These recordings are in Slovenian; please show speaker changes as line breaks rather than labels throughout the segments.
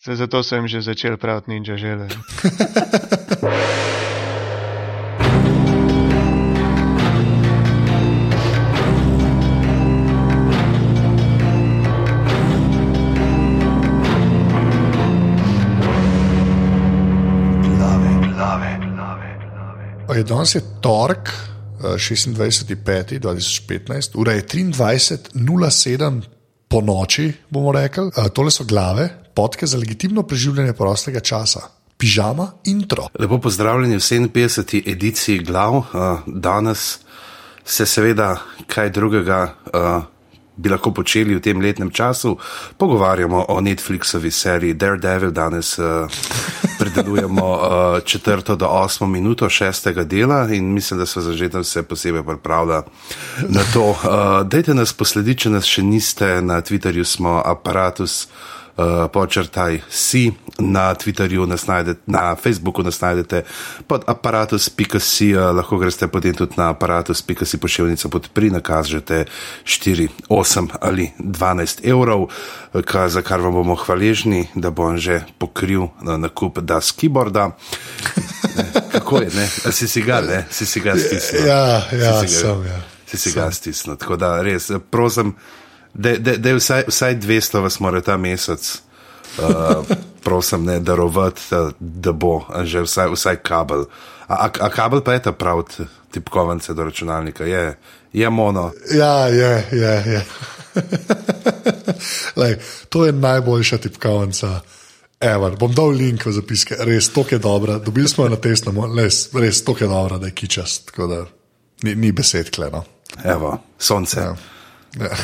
Se zato sem že začel praviti ninja žele.
Je danes je torek, 26.5.2015, ura je 23.07 po noči, bomo rekli. Uh, tole so glave, podke za legitimno preživljanje prostega časa. Pižama intro.
Lepo pozdravljeni v 57. ediciji glav. Uh, danes se seveda kaj drugega uh, bi lahko počeli v tem letnem času. Pogovarjamo o Netflixovi seriji Daredevil, danes uh, predelujemo uh, četrto do osmo minuto šestega dela in mislim, da so zažetem se posebej pripravlja na to. Uh, dajte nas poslediti, če nas še niste, na Twitterju smo aparatus. Uh, počrtaj si na Twitterju, nas najdete, na Facebooku nas najdete pod aparatus.si, uh, lahko greste potem tudi na aparatus.si pošiljnico pod pri, nakažete 4, 8 ali 12 evrov, ka, za kar vam bomo hvaležni, da bom že pokril na nakup das keyboarda. Kako je, ne? Si si ga, ne? Si si ga stisnil.
Ja, ja,
si si ga,
sem, ja.
Si si ga stisnil. Tako da res, prosim da je vsaj, vsaj 200 vas mora ta mesec, uh, prosim, ne darovati, da, da bo že vsaj, vsaj kabel. A, a, a kabel pa je ta prav tipkovance do računalnika, je, je mono.
Ja, je, je. je. Lej, to je najboljša tipkovnica. Ever. Bom dal link v zapiske, res to je dobro. Dobili smo jo na testno, res, res to je dobro, da je kičast. Da, ni, ni besed, kleno.
Evo, sonce.
Ja. Ja.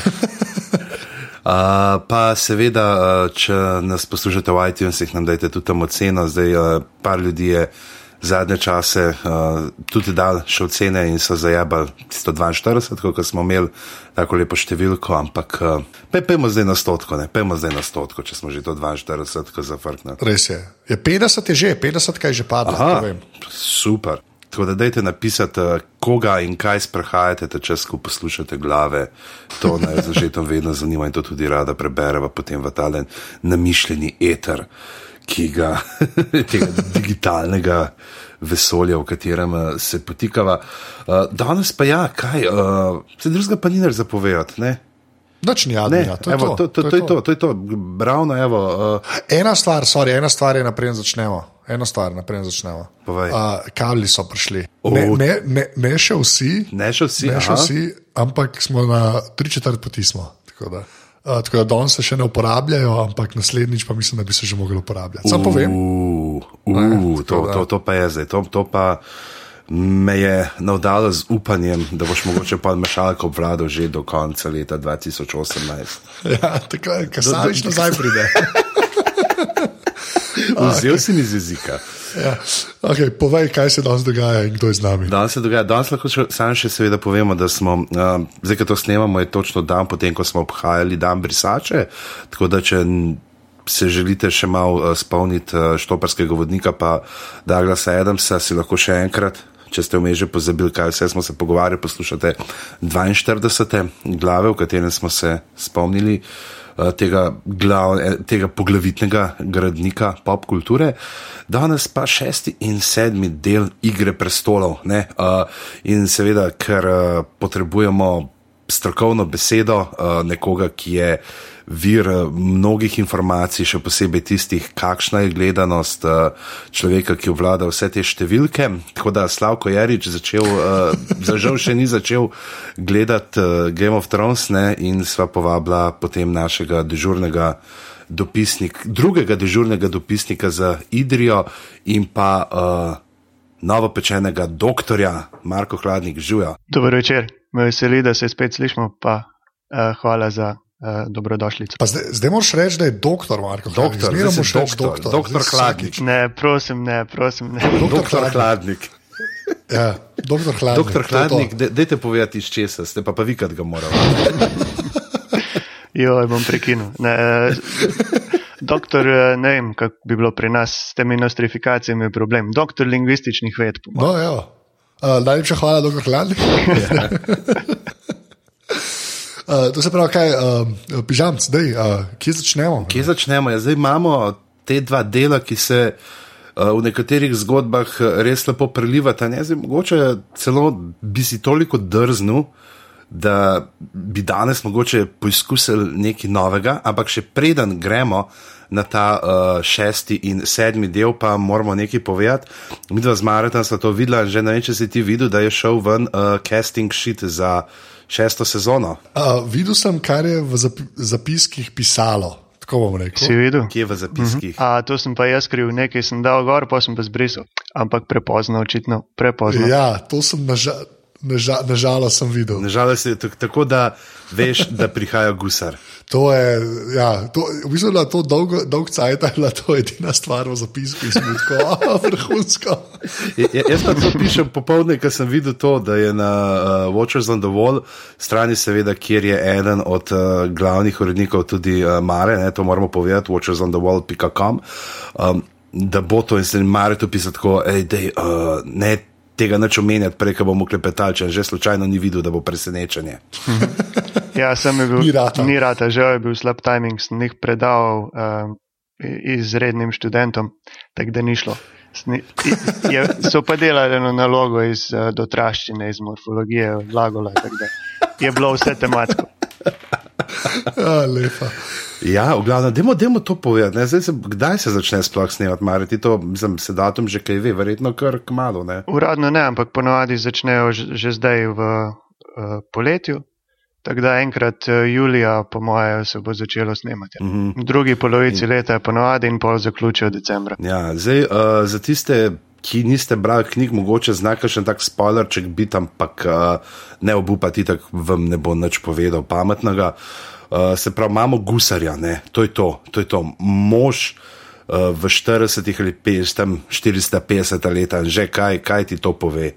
Uh, pa seveda, uh, če nas poslušate v iTunesih, nam dajte tudi tam oceno. Zdaj, uh, par ljudi je zadnje čase uh, tudi dal še ocene in so zajabali 142, kot smo imeli tako lepo številko, ampak uh, pe, pejmo zdaj na stotko, ne pejmo zdaj na stotko, če smo že to 42, ko zafrknemo.
Res je. je. 50 je že, 50 kaj že pada.
Super. Tako da dajte napisati, koga in kaj sprehajate, te čas, ko poslušate glave. To naj zažetom vedno zanima in to tudi rada prebereva potem v talen namišljeni eter, ki ga, tega digitalnega vesolja, v katerem se potikava. Danes pa ja, kaj, se drugega pa ni več zapovedati, ne?
Noč ni admina, to,
evo, to, to, to, to, je to, to je to, ravno evo. Uh,
ena stvar, sorry, ena stvar je naprej začnemo. Eno stvar, naprej začnemo.
Uh,
kabli so prišli. Ne, ne, ne, ne še vsi,
ne še vsi,
ne še vsi ampak smo na tri četrt poti. Smo, tako da, uh, tako da danes se še ne uporabljajo, ampak naslednjič pa mislim, da bi se že mogli uporabljati. Sam povem.
Uh, uh, ne, to, to, to pa je zdaj. To, to pa me je navdalo z upanjem, da boš mogoče pa mešalko obvladal že do konca leta 2018.
ja, tako je, kar samiš nazaj pride.
Vzel si mi iz jezika.
Ja. Okay, povej, kaj se danes dogaja in kdo je z nami.
Danes se dogaja, danes lahko še, sam še seveda povemo, da smo, uh, zdaj, ko to snemamo, je točno dan potem, ko smo obhajali dan brisače. Tako da, če se želite še malo uh, spomniti uh, štoparskega vodnika, pa Douglasa Adamsa, si lahko še enkrat. Če ste vmes že pozabili, kaj vse smo se pogovarjali, poslušate 42. glave, v katerem smo se spomnili uh, tega, glav, tega poglavitnega gradnika pop kulture. Danes pa šesti in sedmi del Igre prestolov. Uh, in seveda, ker uh, potrebujemo strokovno besedo uh, nekoga, ki je vir mnogih informacij, še posebej tistih, kakšna je gledanost uh, človeka, ki vlada vse te številke. Tako da Slavko Jarič začel, uh, zažal še ni začel gledati Game of Thrones ne, in sva povabila potem našega dežurnega. Dopisnik, drugega dežurnega dopisnika za Idrijo in pa uh, novopečenega doktorja Marko Hladnik, živijo.
Dobro večer, me veseli, da se spet slišimo, pa uh, hvala za uh, dobrodošlico.
Zdaj, zdaj moraš reči, da je doktor Marko.
Doktor,
zdaj moraš reči
doktor. Doktor Hladnik.
Ne, prosim, ne, prosim. Ne.
Doktor, doktor Hladnik.
Ja, doktor Hladnik.
Doktor Hladnik, dajte povedati, iz česa ste, pa pa vi, kad ga morate.
jo, bom prekinil. Ne, doktor, ne vem, kako bi bilo pri nas s temi nostrifikacijami problem. Doktor lingvističnih ved.
No, ja. Uh, najlepša hvala, doktor Hladnik. Uh, to se pravi, kaj, uh, pižam, zdaj, uh, kje začnemo?
Kje začnemo? Ja, zdaj imamo te dva dela, ki se uh, v nekaterih zgodbah uh, res lepo prelivata. Ne, zdaj, mogoče celo bi si toliko drznil, da bi danes mogoče poizkusili nekaj novega, ampak še preden gremo na ta uh, šesti in sedmi del, pa moramo nekaj povedati. Mi dva z Maretom sta to videla, že ne vem, če si ti videl, da je šel ven uh, casting sheet za šesto sezono.
Uh, videl sem, kar je v zap zapiskih pisalo. Tako bom rekel.
Si videl?
Kje je v zapiskih? Uh
-huh. A, to sem pa jaz skril, nekaj sem dal gor, pa sem pa zbrisal. Ampak prepozno, očitno, prepozno.
Ja, to sem nažal. Nažalost nažal sem videl.
Nažalost je tako, da veš, da prihaja gusar.
To je, ja, to, v bistvu je to dolgo, dolg cajt, da to je edina stvar v zapisku, ki smo tako vrhunsko.
Jaz pa to pišem popoldne, ker sem videl to, da je na uh, Watchers on the Wall strani, seveda, kjer je eden od uh, glavnih urednikov tudi uh, Mare, ne, to moramo povedati, watchersonthewall.com, um, da bo to in se Mare tu pisati tako, da uh, ne tega neč omenjati, prej, ko bomo klepetali, če že slučajno ni videl, da bo presenečenje.
ja, sem bil, ni rata. Ni rata, že je bil slab timing, sem jih predal uh, izrednim študentom, tako da ni šlo. Je, so pa delali eno nalogo iz uh, dotraščine, iz morfologije, glagola, tako da je bilo vse tematsko.
ja.
Ja, v glavnem, demo, demo to povedati. Se, kdaj se začne sploh snemati, mariti to, mislim, se datum že kaj ve, verjetno kar kmalo. Ne?
Uradno ne, ampak ponovadi začnejo že, že zdaj v uh, poletju. Tako da enkrat uh, julija, po mojem, se bo začelo snemati. Uh -huh. V drugi polovici in... leta je ponovadi in pol zaključijo decembra.
Ja, zdaj uh, za tiste. Ki niste brali knjig, mogoče znaka še en tak spoiler, če bi tam, ampak uh, ne obupati, tako vam ne bo nič povedal pametnega. Uh, se pravi, imamo gusarja, ne? to je to, to je to. Mož uh, v 40 ali 50, 450 letih, že kaj, kaj ti to pove.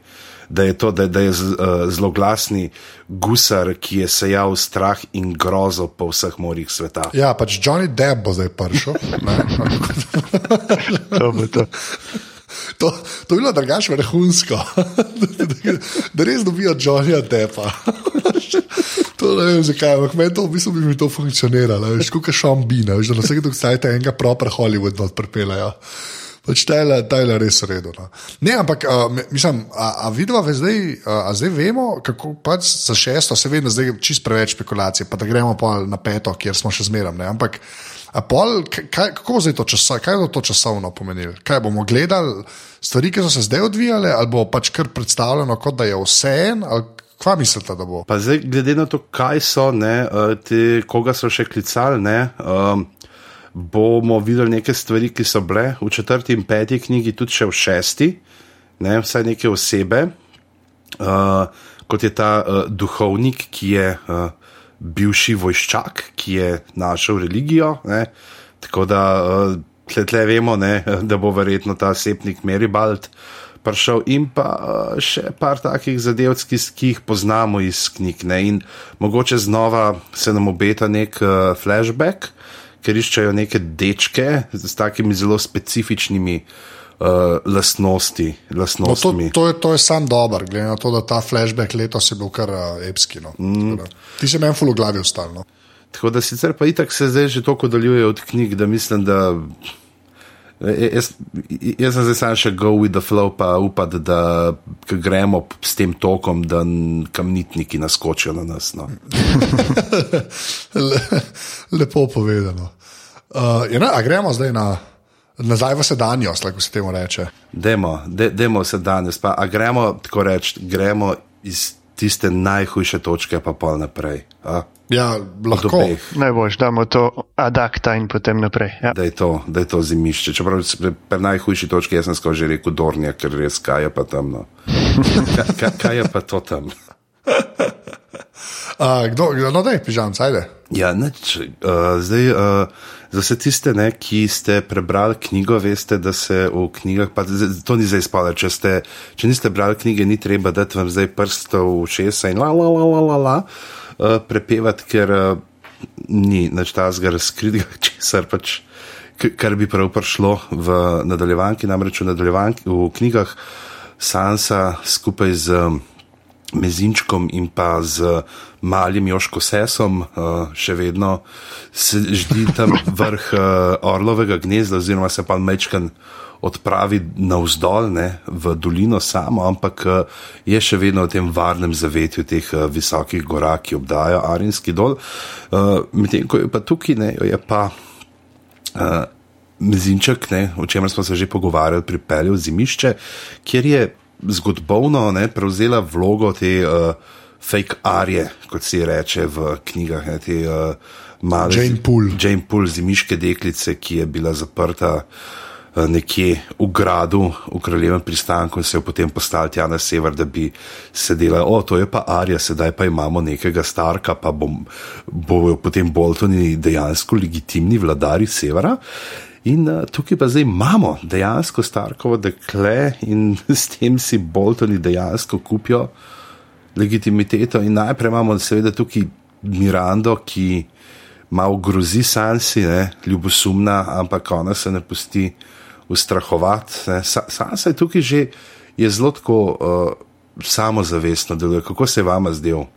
Da je, to, da, da je z, uh, zelo glasni gusar, ki je sejal strah in grozo po vseh morjih sveta.
Ja, pač Johnny Depp bo zdaj prišel.
to bo to.
To, to je bilo drugače vrhunsko, da res dobijo Johnnyja Deppa. To ne vem, zakaj, ampak meni to v bistvu bi mi to funkcioniralo, veš, kot šambina, veš, da na vsake dokajte enega proper Hollywood odprpelajo. Pač tele, tele res redo. No. Ne, ampak uh, mislim, a, a vidva zdaj, a, a zdaj vemo, kako pač za šesto, se da zdaj čist preveč spekulacije, pa da gremo pa na peto, kjer smo še zmeram. Ampak, a pol, kaj, kako zdaj to časovno, kaj bo to časovno pomenilo? Kaj bomo gledali stvari, ki so se zdaj odvijale, ali bo pač kar predstavljeno, kot da je vse en, ali Kva mislite, da bo?
Pa zdaj, glede na to, kaj so, ne, eh, te, koga so še klicali, ne, um, bomo videli neke stvari, ki so bile v četrti in peti knjigi, tudi še v šesti, ne, vsaj neke osebe, uh, kot je ta uh, duhovnik, ki je uh, bivši vojščak, ki je našel religijo. Ne, tako da uh, tle, tle vemo, ne, da bo verjetno ta sepnik Meribald. Prišel in pa uh, še par takih zadev, ki, ki jih poznamo iz knjig. Ne? In mogoče znova se nam obeta nek uh, flashback, ker iščejo neke dečke z takimi zelo specifičnimi. Uh, lastnosti.
No, to, to, je, to je sam dober, glede na to, da ta flashback letos je bil kar uh, epski. No. Mm. Ti si meni fulo glavi ostalno.
Tako da sicer pa itak se zdaj že toliko daljuje od knjig, da mislim, da E, e, jaz, jaz sem zdaj sam še go with the flow, pa upam, da gremo s tem tokom, da kamnitniki naskočijo na nas. No.
Le, lepo povedano. Uh, ja, a gremo zdaj na. Nazaj v sedanjost, kako se temu reče.
Demo, de, demo se danes, pa gremo, tako reči, gremo iz tiste najhujše točke, pa pol naprej. A?
Ja, lahko.
Najbolj, da imamo to adakta in potem naprej. Ja.
Da, je to, da je to zimišče. Čeprav pri najhujši točki jaz sem skoro že rekel Dornija, ker res kaj je pa tam. No. Kaj, kaj, je pa to tam?
Uh, kdo, no, da je pižam, ajde.
Ja, neč, uh, zdaj, uh, za vse tiste, ne, ki ste prebrali knjigo, veste, da se v knjigah, pa to ni zdaj spalo. Če, če niste brali knjige, ni treba dati vam zdaj prstov v šesa in la la la la la. la. Eh, prepevati, ker uh, ni več ta zgor razkritega, česar pač, kar bi prav prišlo v nadaljevanki, namreč v nadaljevanki, v knjigah Sansa skupaj z Mezinčkom in pa z malim Joško Sesom, uh, še vedno se ždi tam vrh uh, Orlovega gnezda, oziroma se pa Mečkan odpravi navzdol ne, v dolino samo, ampak uh, je še vedno v tem varnem zavetju teh uh, visokih gora, ki obdajo Arinski dol. Uh, Medtem ko je pa tukaj, ne, je pa. Uh, Mezinček, ne, o čemer smo se že pogovarjali, pripeljal zimišče, kjer je zgodovino prevzela vlogo te uh, fake arije, kot se reče v knjigah. Ne, te, uh, male,
Jane Poole.
Jane Poole, zimiške deklice, ki je bila zaprta uh, nekje v gradu, v kraljevem pristanku in se je potem postavila tja na sever, da bi sedela. O, to je pa arija, sedaj pa imamo nekega starka, pa bom, bojo potem Boltoni dejansko legitimni vladari severa. In uh, tukaj pa zdaj imamo dejansko Starkovo dekle in s tem si Boltoni dejansko kupijo legitimiteto. In najprej imamo seveda tukaj Mirando, ki malo grozi Sansi, ne, ljubosumna, ampak ona se ne pusti ustrahovati. Sa, Sansa je tukaj že je zelo tako uh, samozavestno deluje. Kako se vama zdelo?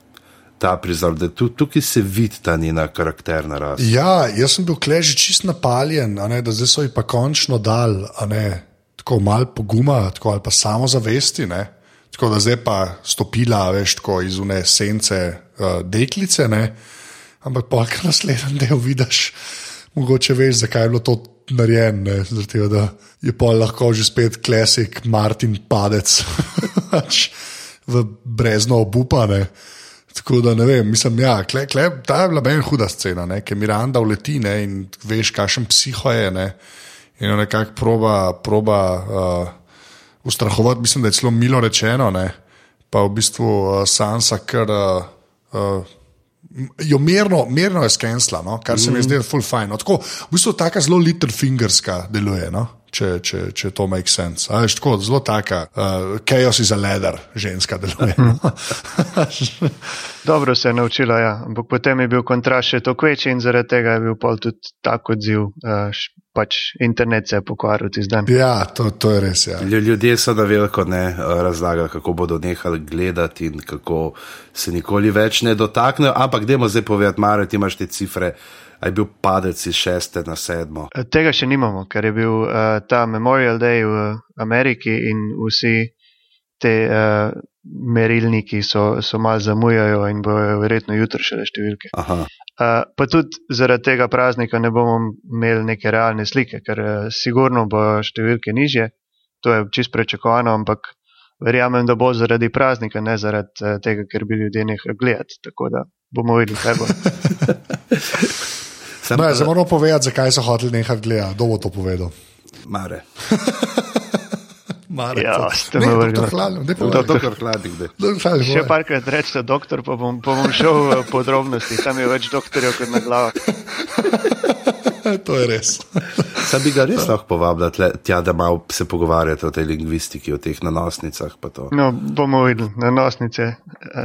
Ta prizor, da tu, tukaj se vidi ta njena karakterna rast.
Ja, jaz sem bil kleži čist napaljen, ne, da zdaj so ji pa končno dal, ne, tako malo poguma, tako ali pa samozavesti. Ne. Tako da zdaj pa stopila, veš, tako iz une sence uh, deklice, ne. ampak pa kar naslednji del vidiš, mogoče veš, zakaj je bilo to narejeno, zato da je pa lahko že spet klasik Martin Padec pač v brezno obupane. Tako da ne vem, mislim, ja, kle, kle, ta je bila meni huda scena, ki Miranda uleti ne, in veš, kakšen psiho je. Ne, in nekako proba, proba uh, ustrahovati, mislim, da je celo milo rečeno, ne, pa v bistvu uh, Sansa, ker uh, uh, jo mirno, mirno je skensla, no, kar se mi mm. zdi full fine. No, tako, v bistvu taka zelo little fingerska deluje. No če, če, če to make sense. A, tako, zelo taka, uh, chaos is a ladder, ženska deluje.
Mhm. Dobro se je naučila, ja. ampak potem je bil kontrast še toliko večji in zaradi tega je bil pol tudi tako odziv. Uh, pač internet se je pokvaril zdaj.
Ja, to, to je res. Ja.
Ljudje so da veliko ne razlagali, kako bodo nehali gledati in kako se nikoli več ne dotaknejo. Ampak, dajmo zdaj povedati, Mare, ti imaš te cifre je bil padec iz šeste na sedmo.
Eh, tega še nimamo, ker je bil uh, ta Memorial Day v Ameriki in vsi te uh, merilniki so, so malo zamujajo in bojo verjetno jutri še le številke. Uh, pa tudi zaradi tega praznika ne bomo imeli neke realne slike, ker uh, sigurno bojo številke nižje, to je čist prečakovano, ampak verjamem, da bo zaradi praznika, ne zaradi uh, tega, ker bi ljudje nehali gledati. Tako da bomo videli, kaj bo.
Sem, no, zdaj moramo povedati, zakaj so hoteli nekaj gledati. Kdo bo to povedal?
Mare.
Mare,
ja, ste me vrgli.
Doktor Hladnik.
Še parkrat rečete, doktor, pa bom, pa bom šel v podrobnosti. Tam je več doktorjev kot na glavah.
to je res.
Sam bi ga res lahko povabil tja, da malo se pogovarjate o tej lingvistiki, o teh nanosnicah.
No, bomo videli, nanosnice.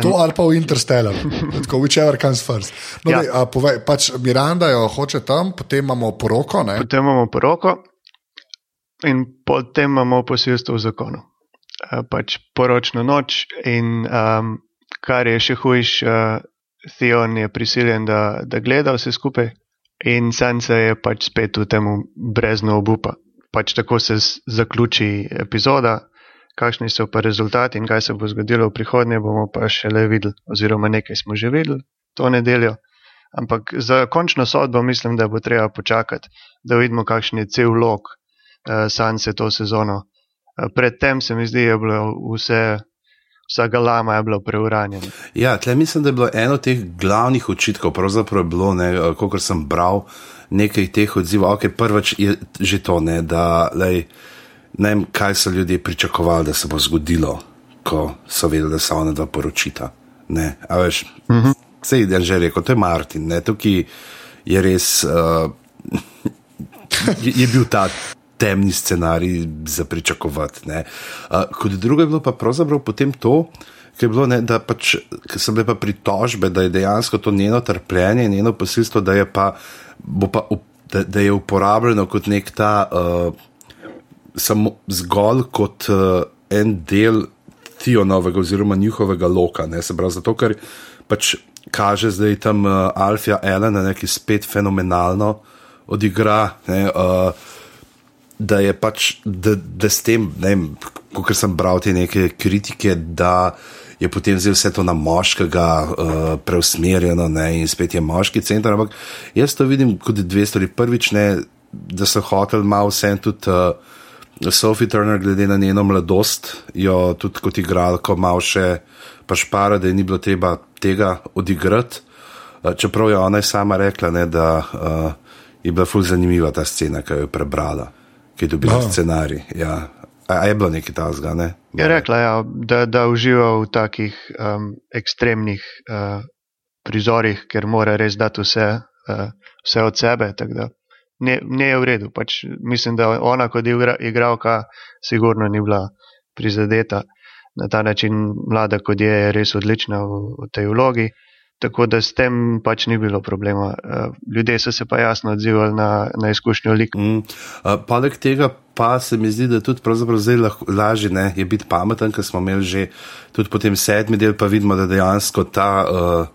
To ali pa v Interstellar, tako whichever comes first. No, ja. ne, povej, pač Miranda jo hoče tam, potem imamo poroko. Ne?
Potem imamo poroko in potem imamo posilstvo v zakonu. Pač poročno noč in um, kar je še hujš, uh, Theon je prisiljen, da, da gleda vse skupaj in Sansa je pač spet v tem brezno obupa. Pač tako se zaključi epizoda, kakšni so pa rezultati in kaj se bo zgodilo v prihodnje, bomo pa še le videli, oziroma nekaj smo že videli to nedeljo. Ampak za končno sodbo mislim, da bo treba počakati, da vidimo, kakšen je cel lok uh, Sanse to sezono. Uh, predtem se mi zdi, da je bilo vse, vsega lama je bilo preuranjeno.
Ja, tle mislim, da je bilo eno teh glavnih očitkov, pravzaprav je bilo, eh, kot sem bral, nekaj teh odzivov. Ok, prvič je že to, ne, da lej, ne vem, kaj so ljudje pričakovali, da se bo zgodilo, ko so vedeli, da se ona dva poročita. Ne, a veš, uh -huh. sej je že rekel, to je Martin, ne, tukaj je res. Uh, je, je bil ta temni scenarij za pričakovati. Uh, kot drugo je bilo pa pravzaprav potem to, je bilo, ne, da pač, so bile pa pritožbe, da je dejansko to njeno trpljenje, njeno posilstvo, da je pa, pa da, da je uporabljeno kot nek ta, uh, samo zgolj kot uh, en del Tionovega oziroma njihovega loka. Ne, se pravi, zato ker pač kaže zdaj tam uh, Alfija Elena, ki spet fenomenalno odigra. Ne, uh, Da je pač, da, da s tem, kot sem bral te neke kritike, da je potem zdaj vse to na moškega uh, preusmerjeno ne, in spet je moški center. Ampak jaz to vidim kot dve stvari. Prvič, ne, da so hotel malo vse tudi uh, Sophie Turner, glede na njeno mladost, jo tudi kot igralko malo še pašpara, da je ni bilo treba tega odigrati. Uh, čeprav je ona sama rekla, ne, da uh, je bila ful zanimiva ta scena, ki jo je prebrala, ki je dobila oh. scenarij. Ja. A, a je bilo nekaj tasga? Ne?
Je rekla, ja, da, da uživa v takih um, ekstremnih uh, prizorih, ker mora res dati vse, uh, vse od sebe. Ne, ne je v redu. Pač mislim, da ona kot igra, igralka, sigurno ni bila prizadeta na ta način, mlada kot je, je res odlična v, v tej vlogi. Tako da s tem pač ni bilo problema. Eh, ljudje so se pa jasno odzivali na, na izkušnjo lik. Mm.
Poleg tega pa se mi zdi, da tudi zdaj lažje ne, je biti pameten, ker smo imeli že tudi potem sedmi del, pa vidimo, da dejansko ta. Uh,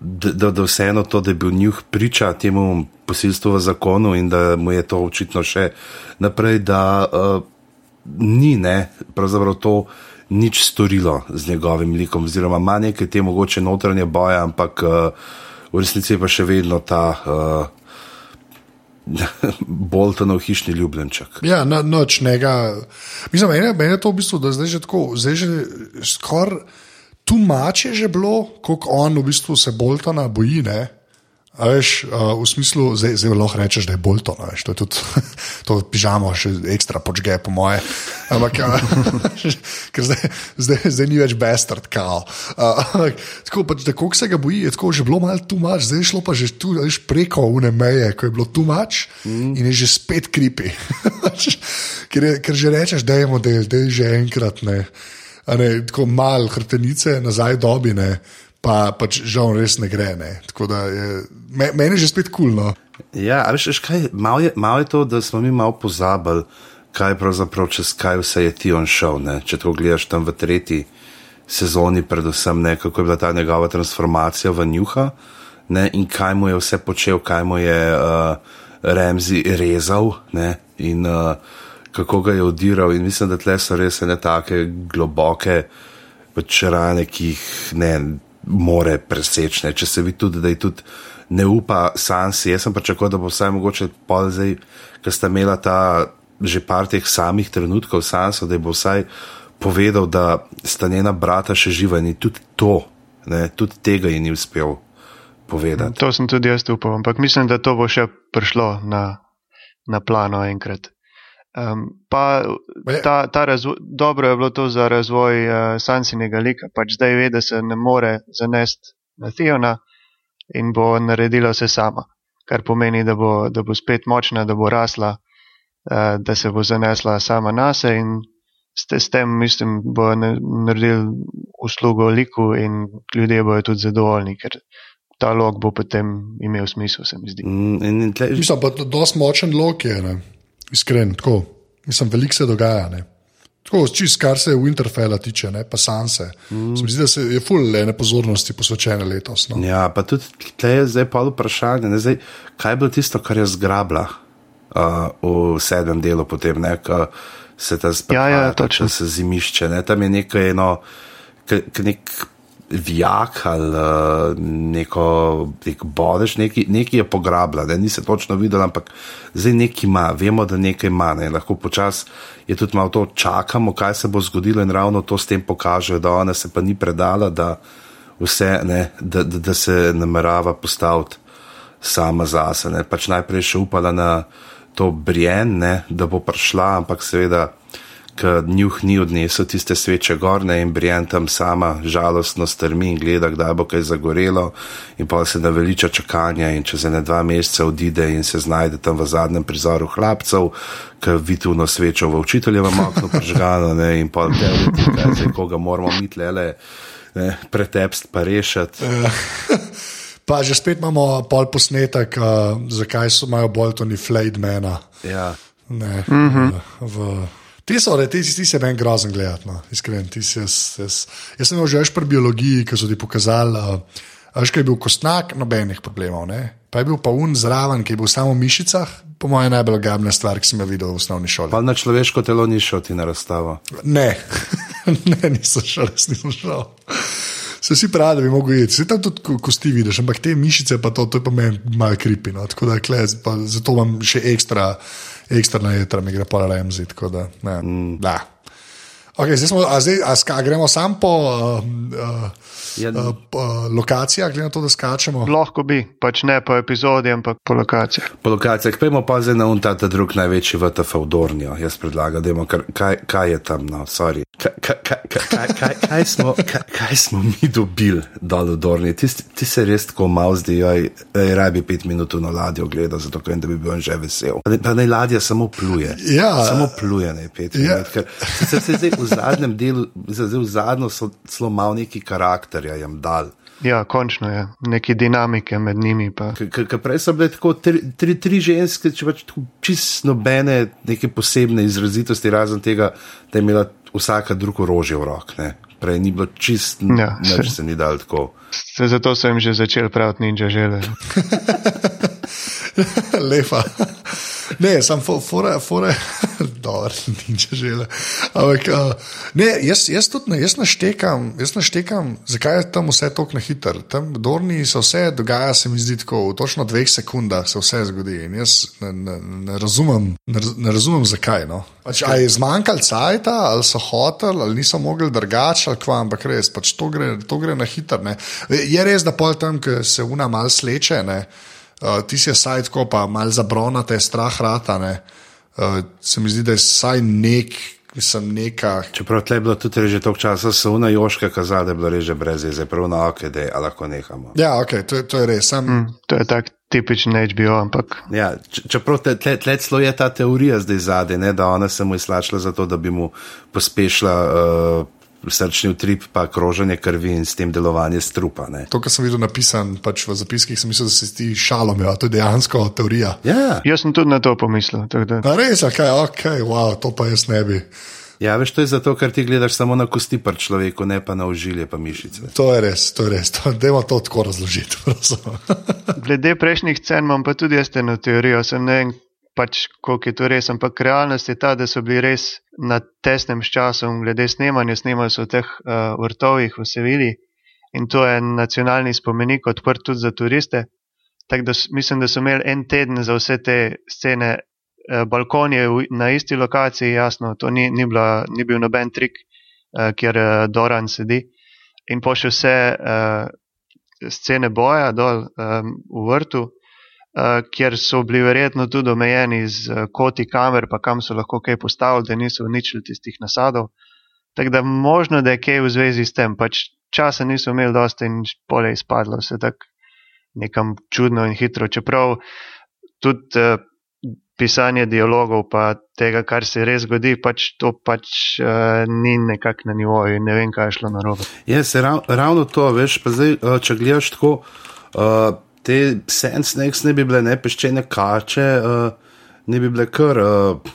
da, da vseeno to, da je bil njih priča temu posilstvu v zakonu in da mu je to očitno še naprej, da uh, ni ne, pravzaprav to nič storilo z njegovim likom, oziroma ima nekaj te mogoče notranje boje, ampak uh, v resnici je pa še vedno ta. Uh, Boltonov hišni ljubljenček.
Ja, no, noč njega. Mislim, meni je to v bistvu, da zdaj že tako, zdaj že skoraj tu mače že bilo, kako on v bistvu se Boltona boji. Ne? Veš, uh, v smislu, zdaj, zdaj lahko rečeš, da je bolj to, veš, to je tudi to pižamo, še ekstra počge, po moje. Ampak, ker zdaj, zdaj, zdaj ni več bastard, kao. Uh, tako, pač, da koliko se ga boji, je tako že bilo malo tu mač, zdaj je šlo pa že tu, veš, preko une meje, ko je bilo tu mač mm. in je že spet kripi. ker, ker že rečeš, da je model, da je že enkrat ne ne, tako malo hrtenice nazaj dobine, pa pač žal res ne gre. Ne. Je, me, meni je že spet kulno.
Ja, veš, kaj, malo, je, malo je to, da smo mi malo pozabili, kaj pravzaprav čez kaj vse je ti on šel. Ne. Če to gledaš tam v tretji sezoni, predvsem ne, kako je bila ta njegova transformacija v njuha ne, in kaj mu je vse počel, kaj mu je uh, Remzi rezal. Ne, in, uh, kako ga je odiral. In mislim, da tle so res ne tako globoke pač rane, ki jih ne more preseči. Če se vidi tudi, da je tudi ne upa Sansi. Jaz sem pričakoval, da bo vsaj mogoče pol zdaj, ker sta imela ta že par teh samih trenutkov Sansa, da je bo vsaj povedal, da sta njena brata še živa in tudi to, ne, tudi tega ji ni uspel. Povedati.
To sem tudi jaz upal, ampak mislim, da to bo še prišlo na, na plano enkrat. Um, pa ta, ta razvoj, dobro je bilo to za razvoj uh, Sansinega lika, pač zdaj ve, da se ne more zanesti na Theona in bo naredila vse sama, kar pomeni, da bo, da bo spet močna, da bo rasla, uh, da se bo zanesla sama na se in s, s tem, mislim, bo naredil uslugo liku in ljudje bojo tudi zadovoljni, ker ta lok bo potem imel smisel, se mi zdi.
Mm, mislim, pa to je dosti močen lok je. Ne? Iskren, tako. Mislim, veliko se dogaja. Ne. Tako, čist, kar se Winterfella tiče, ne, pa Sanse. Mm. Zdi se, da se je full le pozornosti posvečene letos. No.
Ja, pa tudi te je zdaj pa vprašanje, ne, zdaj, kaj je bilo tisto, kar je zgrabila uh, v sedmem delu, potem ne, ko se ta sprašuje, ja, ja, če se zimišče. Ne, tam je nekaj eno, nek vijak ali uh, neko nek bodež, nekaj, nekaj je pograbila, ne, ni se točno videla, ampak zdaj nekaj ima, vemo, da nekaj ima, ne, lahko počas je tudi malo to čakamo, kaj se bo zgodilo in ravno to s tem pokaže, da ona se pa ni predala, da, vse, ne, da, da, da se namerava postaviti sama zase. Pač najprej še upala na to brjen, ne, da bo prišla, ampak seveda ker njuh ni odnesel tiste sveče gorne in Brian tam sama žalostno strmi in gleda, kdaj bo kaj zagorelo, in pa se naveliča čakanja in čez ene dva meseca odide in se znajde tam v zadnjem prizoru hlapcev, ker vidi v nosvečo v učiteljevem oknu prežgano ne, in pa te vrti, koga moramo mit lele, ne, pretepst pa rešiti.
Pa že spet imamo pol posnetek, uh, zakaj so imajo bolj to ni flajdmena.
Ja.
Ne, mm -hmm. v, v Ti so, ti, ti se meni grozen gledati, no, iskreni. Jaz, jaz, jaz sem že pri biologiji, ki so ti pokazali, da je bil kostnak, nobenih problemov. Ne? Pa je bil pa un zraven, ki je bil samo v mišicah, po mojem, najbolj gabna stvar, ki sem jo videl v osnovni šoli.
Pa na človeško telo ni šel ti na razstavo?
Ne, ne, nisem šel, nisem šel. Se vsi pravi, da bi mogli iti, se tam tudi kosti vidiš, ampak te mišice pa to, to je pa meni malo kripino. Zato imam še ekstra ekstra na jedra, mi gre pa remzi. Da, mm. da. Okay, zdaj smo, a zdaj, a ska, gremo sam po. Uh, uh, uh, uh, lokacija, glede na to, da skačemo.
Lahko bi, pač ne po epizodi, ampak po lokacijah.
Po lokacijah, pojmo pa zdaj na unta, ta drug največji VTF v Dornijo. Jaz predlagam, da imamo, kaj, kaj je tam, no, sorry. Kaj, kaj, kaj, kaj, kaj, kaj, smo, kaj, kaj smo mi dobili dol v Dorni? Ti, ti se res tako malo zdi, da je rabi pet minut na ladjo gledal, zato ker da bi bil že vesel. Pa, pa naj ladja samo pluje.
Ja.
Samo pluje, ne pet ja. minut. Ker se, se, se, zadnjem delu, zdaj v zadnjem so celo mal neki karakter karakterja jim dal.
Ja, končno je neki dinamike med njimi.
Prej so bile tako tri, tri, tri ženske, če pač čisto nobene, neke posebne izrazitosti, razen tega, da je imela vsaka drugo orožje v rokah. Prej ni bilo čisto, ja, nič se ni dal tako.
Se, zato sem že začel praviti ninja žele.
Lepa. Ne, sem fore, fore, dobro, nič žele. Ampak, uh, ne, jaz, jaz tudi ne, jaz naštekam, jaz naštekam, zakaj je tam vse tako na hiter. Tam Dorni se vse dogaja, se mi zdi tako, v točno dveh sekundah se vse zgodi. In jaz ne, ne, ne, razumem, ne, ne razumem, zakaj. No. Pač, a je zmanjkal cajta, ali so hoteli, ali niso mogli drugače, ali kva, ampak res, pač to, gre, to gre na hiter. Ne. Je res, da pol tam, ki se una mal sleče. Ne, uh, ti si je saj tako, pa malo zabronate, strah rata. Uh, se mi zdi, da je saj nek. Mislim, neka...
Čeprav je bilo tudi že toliko časa, so una joška kazala, da je bilo reže brez jeze, prav na oke, da je lahko nehamo.
Ja, ok, to, to je res. Sam... Mm,
to je tak tipičen HBO, ampak.
Ja, čeprav tle, tle, tle celo je ta teorija zdaj zadaj, da ona se mu izlačila zato, da bi mu pospešila. Uh, srčni utrip, pa kroženje krvi in s tem delovanje strupa. Ne.
To, kar sem videl napisan pač v zapiskih, sem mislil, da se ti šalom, ja, to je dejansko teorija.
Ja.
Jaz sem tudi na to pomislil.
Da... Res, ok, ok, wow, to pa jaz ne bi.
Ja, veš, to je zato, ker ti gledaš samo na kosti pri človeku, ne pa na užilje, pa mišice.
To je res, to je res. Dajmo to tako razložiti.
Glede prejšnjih cen imam pa tudi jaz eno teorijo. Sem ne vem, pač, koliko je to res, ampak realnost je ta, da so bili res na tesnem času, glede snemanja, snimali so v teh uh, vrtovih v Sevilji in to je nacionalni spomenik, odprt tudi za turiste. Tako da mislim, da so imeli en teden za vse te scene, uh, balkon je na isti lokaciji, jasno, to ni, ni, bila, ni bil noben trik, uh, kjer uh, Doran sedi. In pošil vse uh, scene boja dol um, v vrtu. Eh, kjer so bili verjetno tudi omejeni z eh, koti kamer, pa kam so lahko kaj postavili, da niso uničili tistih nasadov. Tako da možno, da je kaj v zvezi s tem, pač časa niso imeli dosta in polje izpadlo, vse tako nekam čudno in hitro. Čeprav tudi uh, pisanje dialogov, pa tega, kar se res zgodi, pač to pač uh, ni nekako na nivoju in ne vem, kaj je šlo na robe.
Ja, se rav, ravno to, veš, pa zdaj, uh, če gledaš tako. Uh, te sand snakes ne bi bile ne peščene kače, uh, ne bi bile kar uh,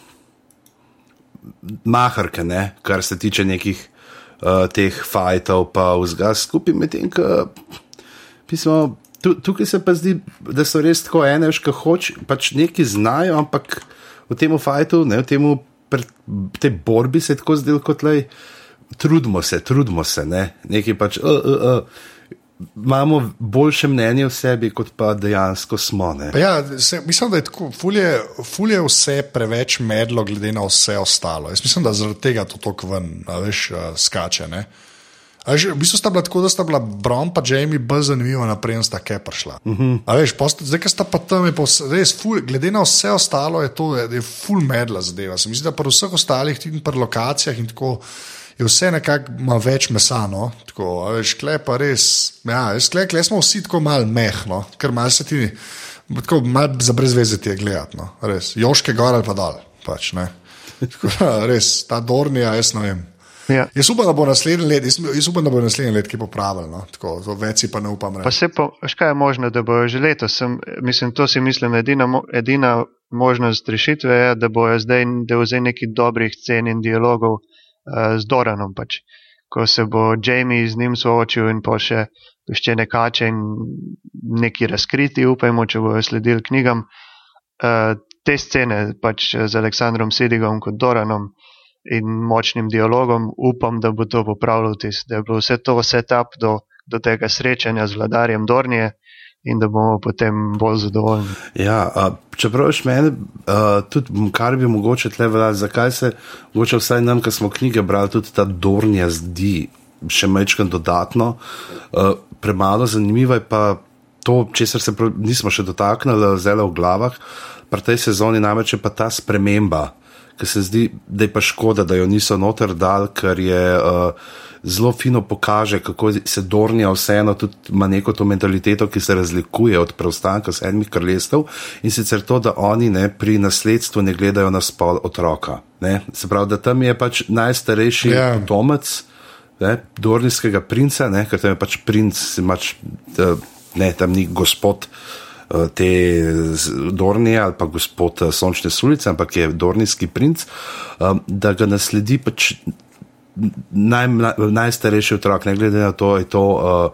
maharke, ne? kar se tiče nekih uh, teh fajtov, pa vzgas skupaj med tem, ki smo. Tukaj se pa zdi, da so res tako ene, ki hoč, pač neki znajo, ampak v tem fajtu, ne, v tem te borbi se tako zdelo kot le, trudimo se, trudimo se, ne, neki pač. Uh, uh, uh imamo boljše mnenje o sebi, kot pa dejansko smo.
Ja, se, mislim, da je tako, fulje, fulje vse preveč medlo, glede na vse ostalo. Jaz mislim, da zaradi tega to tako ven, veš, skače. Ne? Že, v bistvu sta bila tako, da sta bila Brom in Jamie bolj zanimiva, naprej sta kaj prišla. Uh mhm. -huh. veš, post, zdaj, ki sta pa tam, je pa res, ful, glede na vse ostalo, je to je, je full medla zadeva. Se mi zdi, da pri vseh ostalih, tudi pri lokacijah in tako je vse nekako ima več mesa. No? Tako, veš, klej pa res. Ja, klej smo vsi tako malo mehno, ker malo se ti, tako malo za brezveze ti je gledati. No? Joške gor ali pa dol. Pač, tako, res, ta Dornija, jaz ne vem. Ja. Jaz upam, da bo naslednji let, jaz upam, da bo naslednji let, ki bo pravilno. No? Tako, več pa ne upam.
Pa se pa, škaj je možno, da bo že letos, sem, mislim, to si mislim, edina, edina možnost rešitve je, da bojo zdaj, da vzeli neki dobrih cen in dialogov uh, z Doranom. Pač. Ko se bo Jamie z njim soočil in pa še peščene kače in neki razkriti, upajmo, če bojo sledili knjigam. Uh, te scene pač z Aleksandrom Sedigom kot Doranom in močnim dialogom, upam, da bo to popravilo tisto, da je bilo vse to setup do, do tega srečanja z vladarjem Dornije in da bomo potem bolj zadovoljni.
Ja, a, čeprav še meni, a, tudi kar bi mogoče tle vedeti, zakaj se, mogoče vsaj nam, ki smo knjige brali, tudi ta Dornija zdi še mečkam dodatno, a, premalo zanimivo je pa to, česar se prav, nismo še dotaknili, zelo v glavah, pri tej sezoni namreč je pa ta sprememba, ki se zdi, da je pa škoda, da jo niso noter dal, ker je uh, zelo fino pokaže, kako se Dornija vseeno tudi ima neko to mentaliteto, ki se razlikuje od preostanka sedmih kraljestev in sicer to, da oni ne pri nasledstvu ne gledajo na spol otroka. Ne? Se pravi, da tam je pač najstarejši yeah. Ja. potomec. Ne, Dornijskega princa, ne, ker tam je pač princ, mač, ne, tam ni gospod uh, te Dornije ali pa gospod uh, Sončne sulice, ampak je Dornijski princ, um, da ga nasledi pač naj, najstarejši otrok, ne glede na to, je to uh,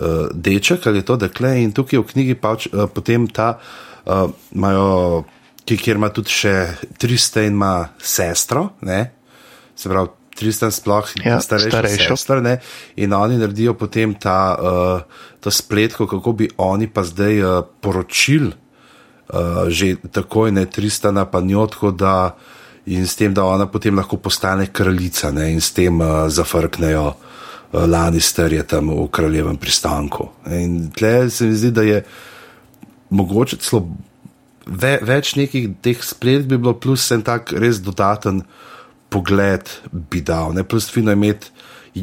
uh, deček ali je to dekle. In tukaj v knjigi pač uh, potem ta, uh, imajo, kjer ima tudi še Triste in ima sestro, ne? se pravi. Tristan sploh ja, starejši sester, ne? in oni naredijo potem ta, uh, ta spletko, kako bi oni pa zdaj uh, poročili uh, že takoj, ne Tristana, pa njo, tako da uh, in s tem, da ona potem lahko postane kraljica ne, in s tem uh, zafrknejo uh, Lannisterje tam v kraljevem pristanku. In tle se mi zdi, da je mogoče celo ve, več nekih teh splet bi bilo, plus en tak res dodaten pogled bi dal, ne, plus fino imeti,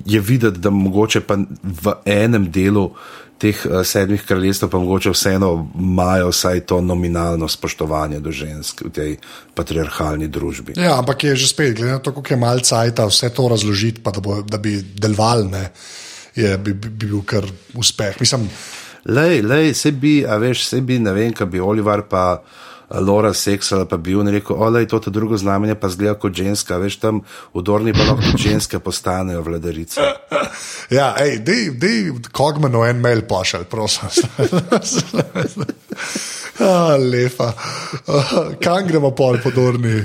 je videti, da mogoče pa v enem delu teh uh, sedmih kraljestv pa mogoče vseeno imajo vsaj to nominalno spoštovanje do žensk v tej patriarhalni družbi.
Ja, ampak je že spet, glede na to, kako je malce ajta vse to razložiti, pa da, bo, da bi deloval, je bi, bi, bi bil kar uspeh. Mislim,
lej, lej, sebi, a veš, sebi, ne vem, kaj bi Oliver pa. Lora Seksala, pa bi on rekel, da je to drugo znamenje, pa zgleda kot ženska, veš tam v Dorni pa lahko ženske postanejo vladarice.
Ja, hej, dej Kogmanu en mail pošalj, prosim. Ah, lepa. Kam gremo pol po Dorni?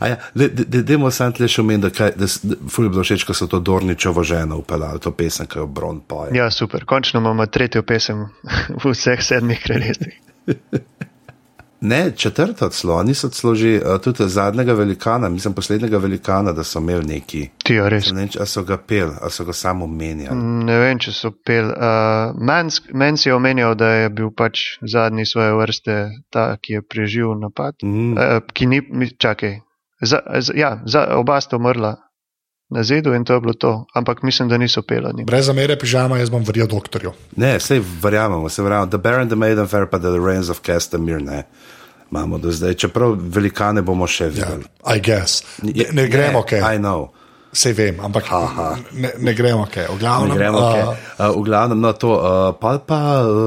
Ja, Demo sam tle še omeniti, da, da, da fulj bilo všeč, ko so to Dorničevo ženo upeljali, to pesem, ki jo Bron poje.
Ja, super, končno imamo tretjo pesem v vseh sedmih kraljestvih.
Ne, četrta celo, niso celo že tudi zadnjega velikana, mislim, poslednjega velikana, da so imeli neki.
Ti jo res.
Ne vem, če so ga pel, ali so ga samo menjali.
Mm, ne vem, če so pel. Uh, Meni si je omenjal, da je bil pač zadnji svoje vrste ta, ki je preživel napad. Mm. Uh, ki ni, čakaj, za, za, ja, za, oba sta umrla. Na zidu in to je bilo to, ampak mislim, da niso pelani.
Brez zamere, pižama, jaz bom verjel doktorju.
Ne, vse verjamemo, se verjamemo. The Baron, the Maiden, Fair, pa The Reigns of Castamir, ne imamo do zdaj, čeprav velikane bomo še ja, videli.
Ja, ne, ne gremo, kaj.
Okay.
Vse vem, ampak ne, ne gremo, kaj. Okay. V glavnem,
ne gremo. Okay. Uh, v glavnem, no, to, uh, pa, pa,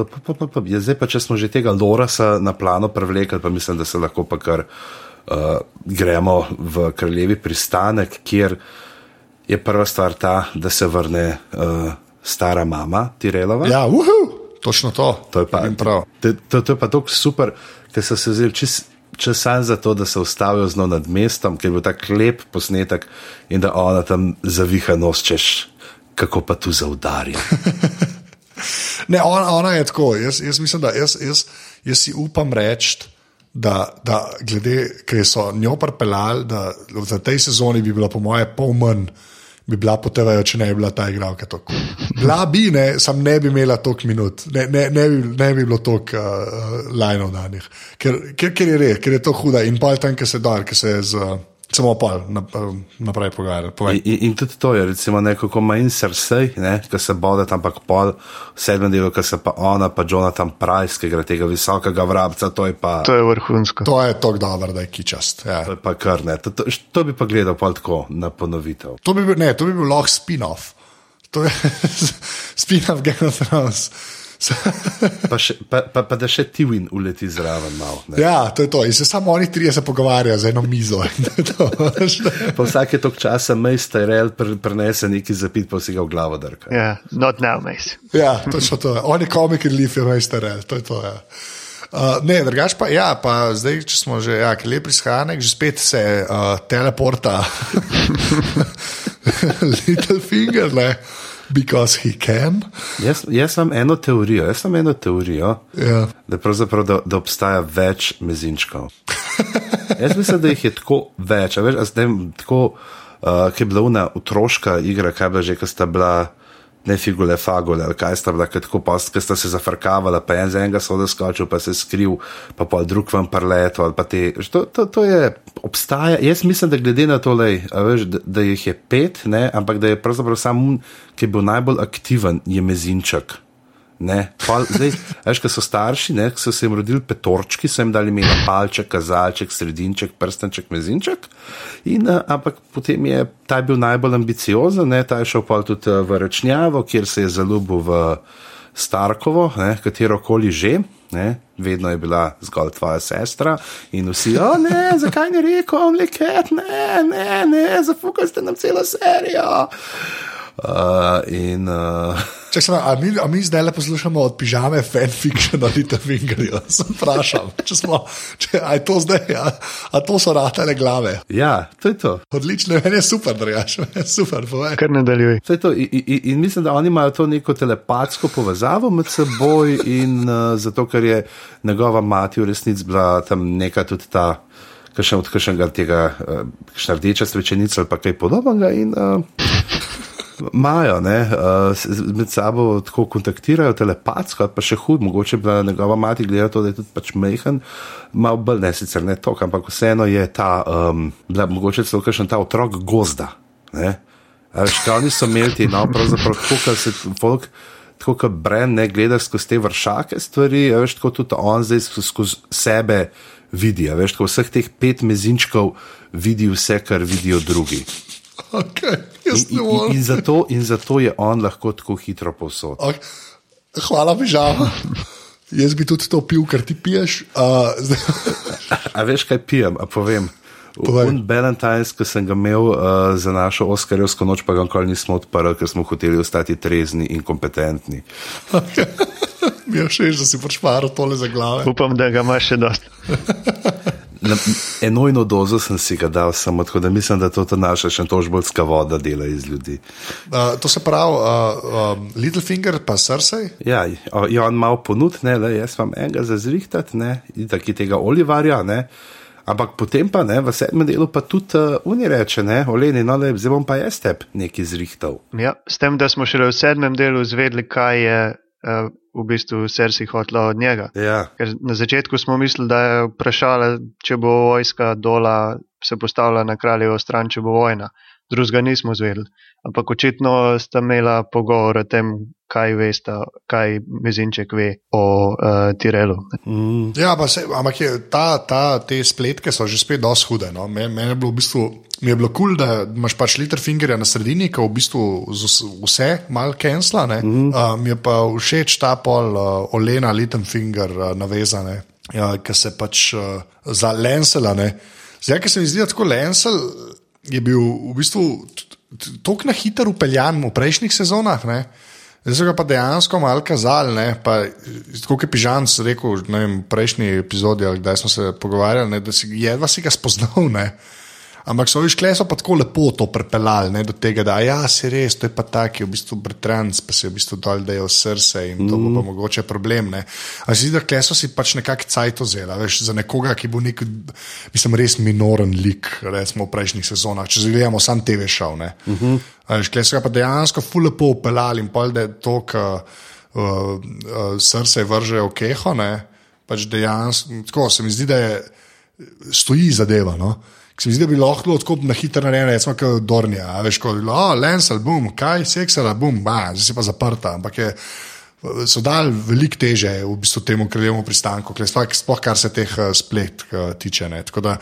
pa, pa, pa, pa, je zdaj pa, če smo že tega Lorasa na plano prevlekli, pa mislim, da se lahko pa kar uh, gremo v kraljevi pristanek, kjer je prva stvar ta, da se vrne uh, stara mama Tirelova.
Ja, uhu, točno to.
To je pa, to, to, to je pa tako super ker so se vzeli čas sam za to, da se ustavijo zelo nad mestom, ker je bil tako lep posnetek in da ona tam zaviha nos, češ, kako pa tu zaudarja.
ne, ona, ona je tako. Jaz, jaz mislim, da jaz, jaz, jaz si upam reči. Da, da glede, ker so njo pripeljali, da v tej sezoni bi bilo, po moje, pol manj bi bila po TV-ju, če ne bi bila ta igralka tako. Bila bi, ne, sam ne bi imela toliko minut, ne, ne, ne, bi, ne bi bilo toliko uh, lajnov danih, ker, ker, ker je res, ker je to huda in pa je tam, ki se da, ki se je z. Uh, samo pa naprej pogajati.
In, in tudi to je, recimo, nekako manj srce, ne, ki se bode tam, ampak pol, sedem delov, ki se pa ona, pa Jonathan Price, ki gre tega visokega vrabca, to je pa.
To je vrhunsko.
To je tako dobro, da je kičast. Ja.
To je pa kar ne. To, to, to bi pa gledal pa tako na ponovitev.
To bi bil, ne, to bi bil lahko spin-off. To je spin-off Game of Thrones.
Pa, še, pa, pa, pa da še ti vin uleti zraven. Mal,
ja, to je to. In se samo oni trije se pogovarjajo z eno mizo.
pa vsake tok časa majster rel prenese neki zapit, pa si ga v glavo drka.
Ja, yeah, not now, majs.
ja, to je to. Oni komiki lifi, majster rel, to je to. Ja. Uh, ne, drugač pa, ja, pa zdaj, če smo že, ja, lep izhanek, že spet se uh, teleporta, little finger, ne, because he can.
Jaz, jaz sem eno teorijo, jaz sem eno teorijo,
ja.
da, da, da obstaja več mezinčkov. jaz mislim, da jih je tako več, veš, zdaj, tako, uh, ki je bila una otroška igra, kaj bi že, ki sta bila ne figule, fagule, ali kaj sta bila, tako post, ki sta se zafrkavala, pa en za enega so odskočil, pa se skril, pa pa drug vam parleto. To, to, to je, obstaja. Jaz mislim, da glede na to, lej, veš, da, da jih je pet, ne, ampak da je pravzaprav samo, ki je bil najbolj aktiven, je mezinček. Zdaj, veš, ko so starši, ne, so se jim rodili petorčki, so jim dali ime palček, kazalček, sredinček, prstenček, mezinček. In, ampak potem je ta bil najbolj ambiciozen, ne, ta je šel pa tudi v Rečnjavo, kjer se je zaljubil v Starkovo, ne, katero koli že. Ne, vedno je bila zgolj tvoja sestra in vsi, ne, zakaj ni rekel, omliket, ne, ne, ne, zafukali ste nam celo serijo. Uh, in, uh...
Če se a mi, a mi zdaj le poslušamo od pižame fanfiction ali te fingerje, se vprašam, če smo, če, a je to zdaj, a, a to so ratele glave.
Ja, to je to.
Odlično, meni je super, da rečeš, super, povej.
Kar nadaljuj.
To je to in, in, in mislim, da oni imajo to neko telepatsko povezavo med seboj in uh, zato, ker je njegova mati v resnici bila tam neka tudi ta. Kaj še od tega, uh, rdeča svečenica ali kaj podobnega. In, uh, imajo, uh, med sabo tako kontaktirajo, telepatsko, pa še hud, mogoče bi njegova mati gledala to, da je tudi pač mehen, malo bolj ne sicer ne to, ampak vseeno je ta, um, bila, mogoče celo kakšen ta otrok gozda. Škani so imeli ti, no, pravzaprav kar se folk. Tako kot Bren ne gleda skozi te vršake stvari, veš, tako tudi on zdaj skozi sebe vidi. Veš, tako vseh teh pet mezinčkov vidi vse, kar vidijo drugi.
Okay,
in, in, in, zato, in zato je on lahko tako hitro posod.
Okay. Hvala, bi žal. Jaz bi tudi to pil, kar ti piješ. Uh,
a veš, kaj pijem? A povem. Un Valentines, ki sem ga imel uh, za našo Oskarjevsko noč, pa ga nikoli nismo odprli, ker smo hoteli ostati trezni in kompetentni.
Mi je všeč, da si pač paro tole za glave.
Upam, da ga imaš še dosti.
Na, enojno dozo sem si ga dal, samo tako da mislim, da to naša še tožbolska voda dela iz ljudi.
Uh, to se pravi, uh, um, Littlefinger pa srce?
Ja, je on malo ponud, ne, le, jaz vam enega za zrihtati, ne, in taki tega Olivarja, ne. Ampak potem pa ne, v sedmem delu pa tudi uh, oni reče, ne, oleni, no, le, zdaj bom pa jaz tep neki zrihtal.
Ja, s tem, da smo šele v sedmem delu izvedli, kaj je. Uh, v bistvu Sersi hotla od njega.
Ja.
Na začetku smo mislili, da je vprašala, če bo vojska dola se postavila na kraljevo stran, če bo vojna. Drugega nismo zvedeli. Ampak očitno sta imela pogovor o tem, kaj veste, kaj Mezinček ve o uh, Tirelu.
Mm. Ja, se, ampak je, ta, ta, te spletke so že spet dosti hude. No? Meni je bilo v bistvu. Mi je bilo kul, cool, da imaš pač Litterfingerja na sredini, ki v bistvu vse malo kensla. Mm -hmm. uh, mi je pa všeč ta pol uh, Olena Litterfinger uh, navezane, uh, ki se pač uh, za Lensela. Zdaj, ki se mi zdi, tako Lensel je bil v bistvu tako na hitro upeljan v prejšnjih sezonah. Ne? Zdaj so ga pa dejansko malo kazali. Kot je Pižan rekel v prejšnji epizodi, da smo se pogovarjali, ne, da si jedva si ga spoznal. Ne? Ampak so viš, kleso pa tako lepo to prepeljali ne, do tega, da ja, si res, to je pa tako, v bistvu bretrans, pa se v bistvu dol dajo srce in to mm. bo pa mogoče problem. Ne. A zdi se, da kleso si pač nekako cajt ozela, veš, za nekoga, ki bo nek, mislim, res minoren lik, recimo v prejšnjih sezonah, če gledamo sam TV šov. Mm -hmm. Kleso ga pa dejansko ful lepo upeljali in pol, da je to, ki uh, uh, srce vrže v keho, ne, pač dejansko, tako se mi zdi, da je, stoji zadeva. No. Se mi zdi, da bi lahko tako na hitro naredil, recimo, kot Dornija. Veš, kot je bilo, Lensel, bum, kaj, seksala, bum, zdaj si pa zaprta. Ampak je, so dal veliko teže v bistvu temu kraljevemu pristanku, sploh kar se teh eh, splet eh, tiče. Ne. Tako da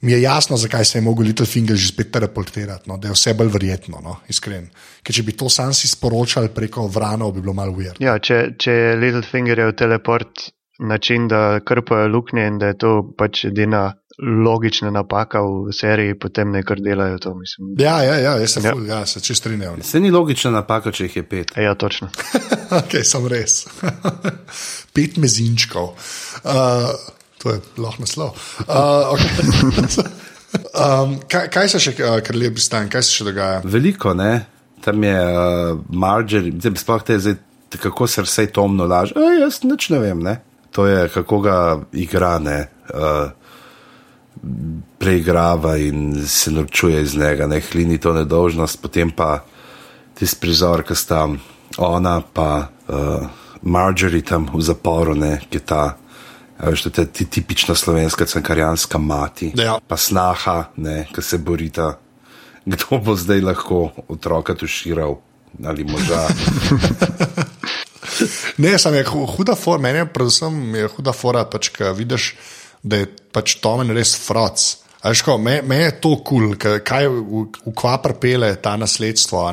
mi je jasno, zakaj se je mogel Little Finger že spet teleportirati, no, da je vse bolj verjetno, no, iskren. Ker če bi to sam si sporočal preko vranov, bi bilo malo ujer.
Ja, če, če je Little Finger je v teleport način, da krpajo luknje in da je to pač edina logična napaka v seriji, potem nekaj delajo to. Mislim.
Ja, ja, ja, jaz se, ja. Ful, ja, se čist strinjam.
Se ni logična napaka, če jih je pet.
Ja, točno.
ok, sem res. pet mezinčkov. Uh, to je lahko naslov. Uh, okay. um, kaj, kaj se še, uh, kar lepi stan, kaj se še dogaja?
Veliko, ne. Tam je uh, Marger, sploh te zdaj, kako se vse tomno laže. E, jaz nič ne vem, ne. To je kako ga igra, ne. Uh, preigrava in se norčuje iz njega, ne hlini to nedožnost, potem pa tisti prizor, ki sta ona, pa uh, Marjorie tam v zaporu, ne, ki je ta, veš, to je ti tipična slovenska cankarjanska mati,
ja.
pa snaha, ki se borita, kdo bo zdaj lahko otroka tuširal ali moža.
ne, sem je huda fora, meni je predvsem je huda fora, pač, ki vidiš da je pač Tomen res frac. Meni me je to kul, cool, kaj v, v kva prepele ta nasledstvo,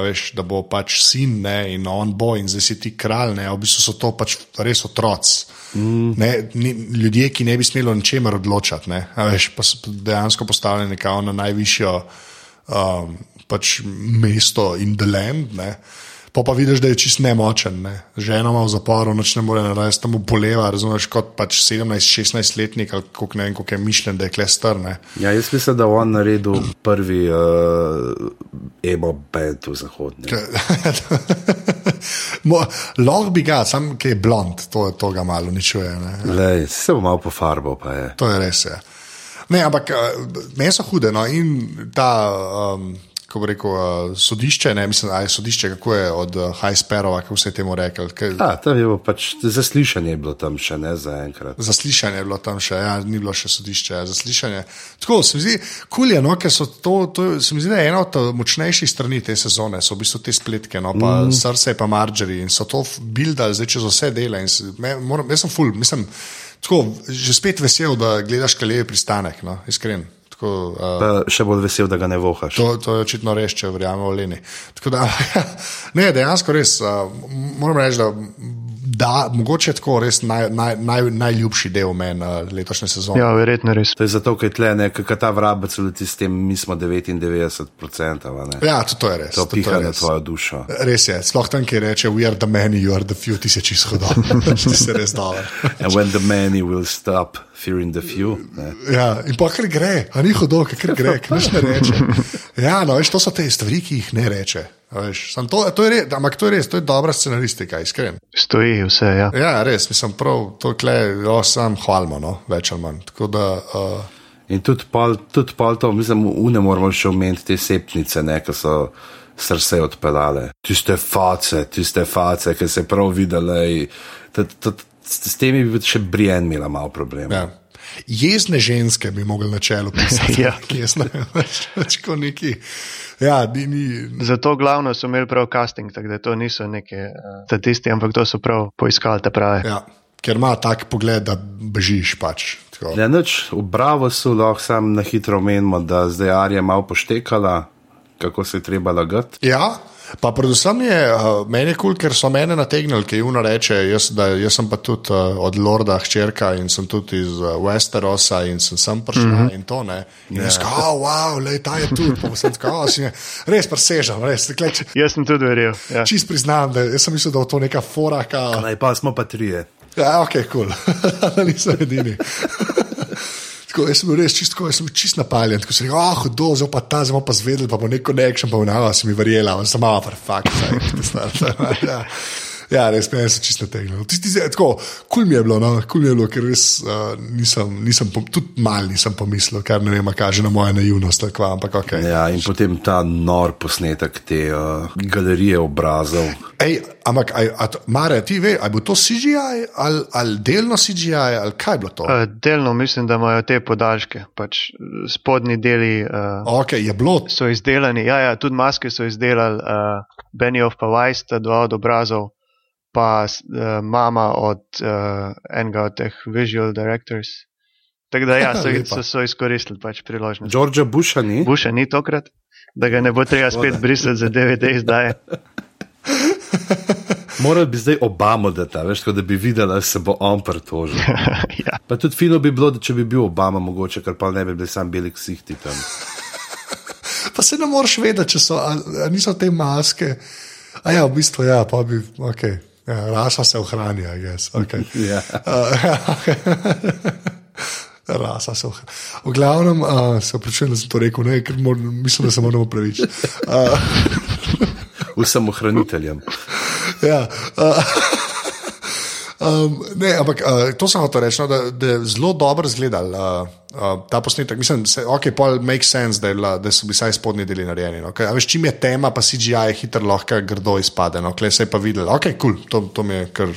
veš, da bo pač sin ne, in on bo in zdaj si ti kralj. Ne, v bistvu so to pač res otroci. Mm. Ne, ni, ljudje, ki ne bi smeli o ničemer odločati, ne, veš, pa so dejansko postavljeni na najvišjo um, pač mesto in the land. Ne. Pa pa vidiš, da je čist nemočen, ne? žena ima v zaporu, noč ne more narediti, tam boleva, razumeš, kot pač 17-16 letnik, ali kako ne vem, kako je mišljen, da je klester.
Ja, jaz mislim, da je on naredil prvi uh, emo bed v zahodnji.
Lahko bi ga, sam ki je blond, to, to ga malo ničuje.
Lej, se bo malo pofarbo, pa je.
To je res. Ja. Ne, ampak uh, meni so hude. No, in ta. Um, kako bi rekel, uh, sodišče, ne mislim, ali sodišče, kako je od uh, High Sparrow, kako se je temu rekel.
Ja, tam je bilo pač zaslišanje, je bilo tam še ne za enkrat.
Zaslišanje je bilo tam še, ja, ni bilo še sodišče, ja, zaslišanje. Tako se mi zdi, kul je, no, ker so to, to se mi zdi, da je ena od močnejših strani te sezone, so v bistvu te spletke, no, pa mm. srce, pa Marjorie in so to buildali zdaj čez vse dele. Jaz sem full, mislim, tako, že spet vesel, da gledaš, kaj je pristanek, no, iskren.
Tako, uh, še bolj vesel, da ga ne vohaš.
To, to je očitno res, če verjamemo v Leni. Da, ne, dejansko res. Uh, moram reči, da da, mogoče tako res naj, naj, naj, najljubši del meni uh, letošnje sezone.
Ja, verjetno res.
To je zato, ker tle nekaj ta vrabec leti s tem, mi smo 99%.
Ja, to, to je res.
To piha na tvojo dušo.
Res je, sploh tam, ki reče, we are the many, you are the few, ti si čisto dobro, ti si res dobro.
And when the many will stop. Fearing the few. Ne.
Ja, in pa kar gre, a ni hodil, kar gre, kaj ne reče. Ja, no, veš, to so te stvari, ki jih ne reče. Veš, to, to res, ampak to je res, to je dobra scenaristika, iskren.
Stoji vse. Ja,
ja res, mislim, prav, to je le, sam hvalimo, no, več ali manj. Da, uh...
In tudi pol, tudi pol to, mislim, ne moramo še omeniti te sepnice, ki so srce odpeljale. Tiste face, tiste face, ki se prav videle. S temi bi še Brian imela malo problem.
Ja. Jezne ženske bi mogli na čelu pisati. ja, jezne, več, kot neki. Ja, ni, ni.
Zato glavno so imeli prav casting, tako da to niso neke uh, statisti, ampak to so prav poiskali te prave.
Ja, ker ima tak pogled, da bežiš pač.
Ja, nič, v Bravo so lahko sam na hitro menimo, da zdaj Arija malo poštekala, kako se je treba lagati.
Ja. Pa predvsem je uh, meni kul, cool, ker so mene nategnili, ki jim reče, jaz, da, jaz sem pa tudi uh, od Lorda hčerka in sem tudi iz uh, Westerosa in sem sem prišel mm -hmm. in to ne. In yeah. jaz kao, oh, wow, le ta je tu, pa sem tako, oh, res presežen, res. Kleč,
jaz sem tudi verjel. Ja.
Čist priznam, da sem mislil, da je to neka foraka.
Naj pa smo pa trije.
Ja, ok, kul, cool. nisem edini. Tako, jaz sem bil res čisto, jaz sem bil čisto napaljen. Tako sem rekel, ah, oh, do, zdaj pa ta, zdaj pa zvedel, pa bo neko nekšen, pa v nava si mi verjela, sem malo, pa fakt, da je. Ja, res me je čisto tegnilo. Tako, kul mi je bilo, no, kul mi je bilo, ker res uh, nisem, nisem tudi mal nisem pomislil, kar ne vem, kaže na moje naivnost. Tako, ampak, okay.
Ja, in potem ta nor posnetek te uh, galerije obrazov.
Ej, ampak, Mare, ti veš, ali bo to CGI ali, ali delno CGI ali kaj bilo to? Uh,
delno mislim, da imajo te podaljške, pač spodnji deli. Uh,
okay, je bilo.
So izdelani, ja, ja tudi maske so izdelali, uh, Benioff pa Weiss, dva od obrazov pa uh, mama od uh, enega od teh visual directors. Tako da ja, so, so, so izkoristili pač priložnost.
Georgea Busha ni.
Busha ni tokrat, da ga ne bo treba spet brisati za DVD izdaje.
Moral bi zdaj Obama dati, veš, da bi videl, da se bo on pritožil.
ja.
Pa tudi fino bi bilo, da če bi bil Obama, mogoče, ker pa ne bi bili sam beli ksihti tam.
pa se ne moreš vedeti, če so, a, a niso te maske. A ja, v bistvu ja, pa bi, ok, ja, rasa se ohranja, jaz. Okay.
Ja.
Rasa se ohranja. V glavnem, uh, se opravičujem, da sem to rekel, ne, ker mor, mislim, da se moramo pravičiti. Uh,
Vsem ohraniteljem.
ja, uh, um, ne, ampak uh, to sem hotel reči, no, da, da je zelo dobro izgledal uh, uh, ta posnetek. Mislim, da okay, make sense, da, je, la, da so bili vsaj spodnji deli narejeni. No. Okay, veš, čim je tema, pa CGI je hitro lahko grdo izpade. No. Klej se je pa videl, ok, cool, to, to mi je kar.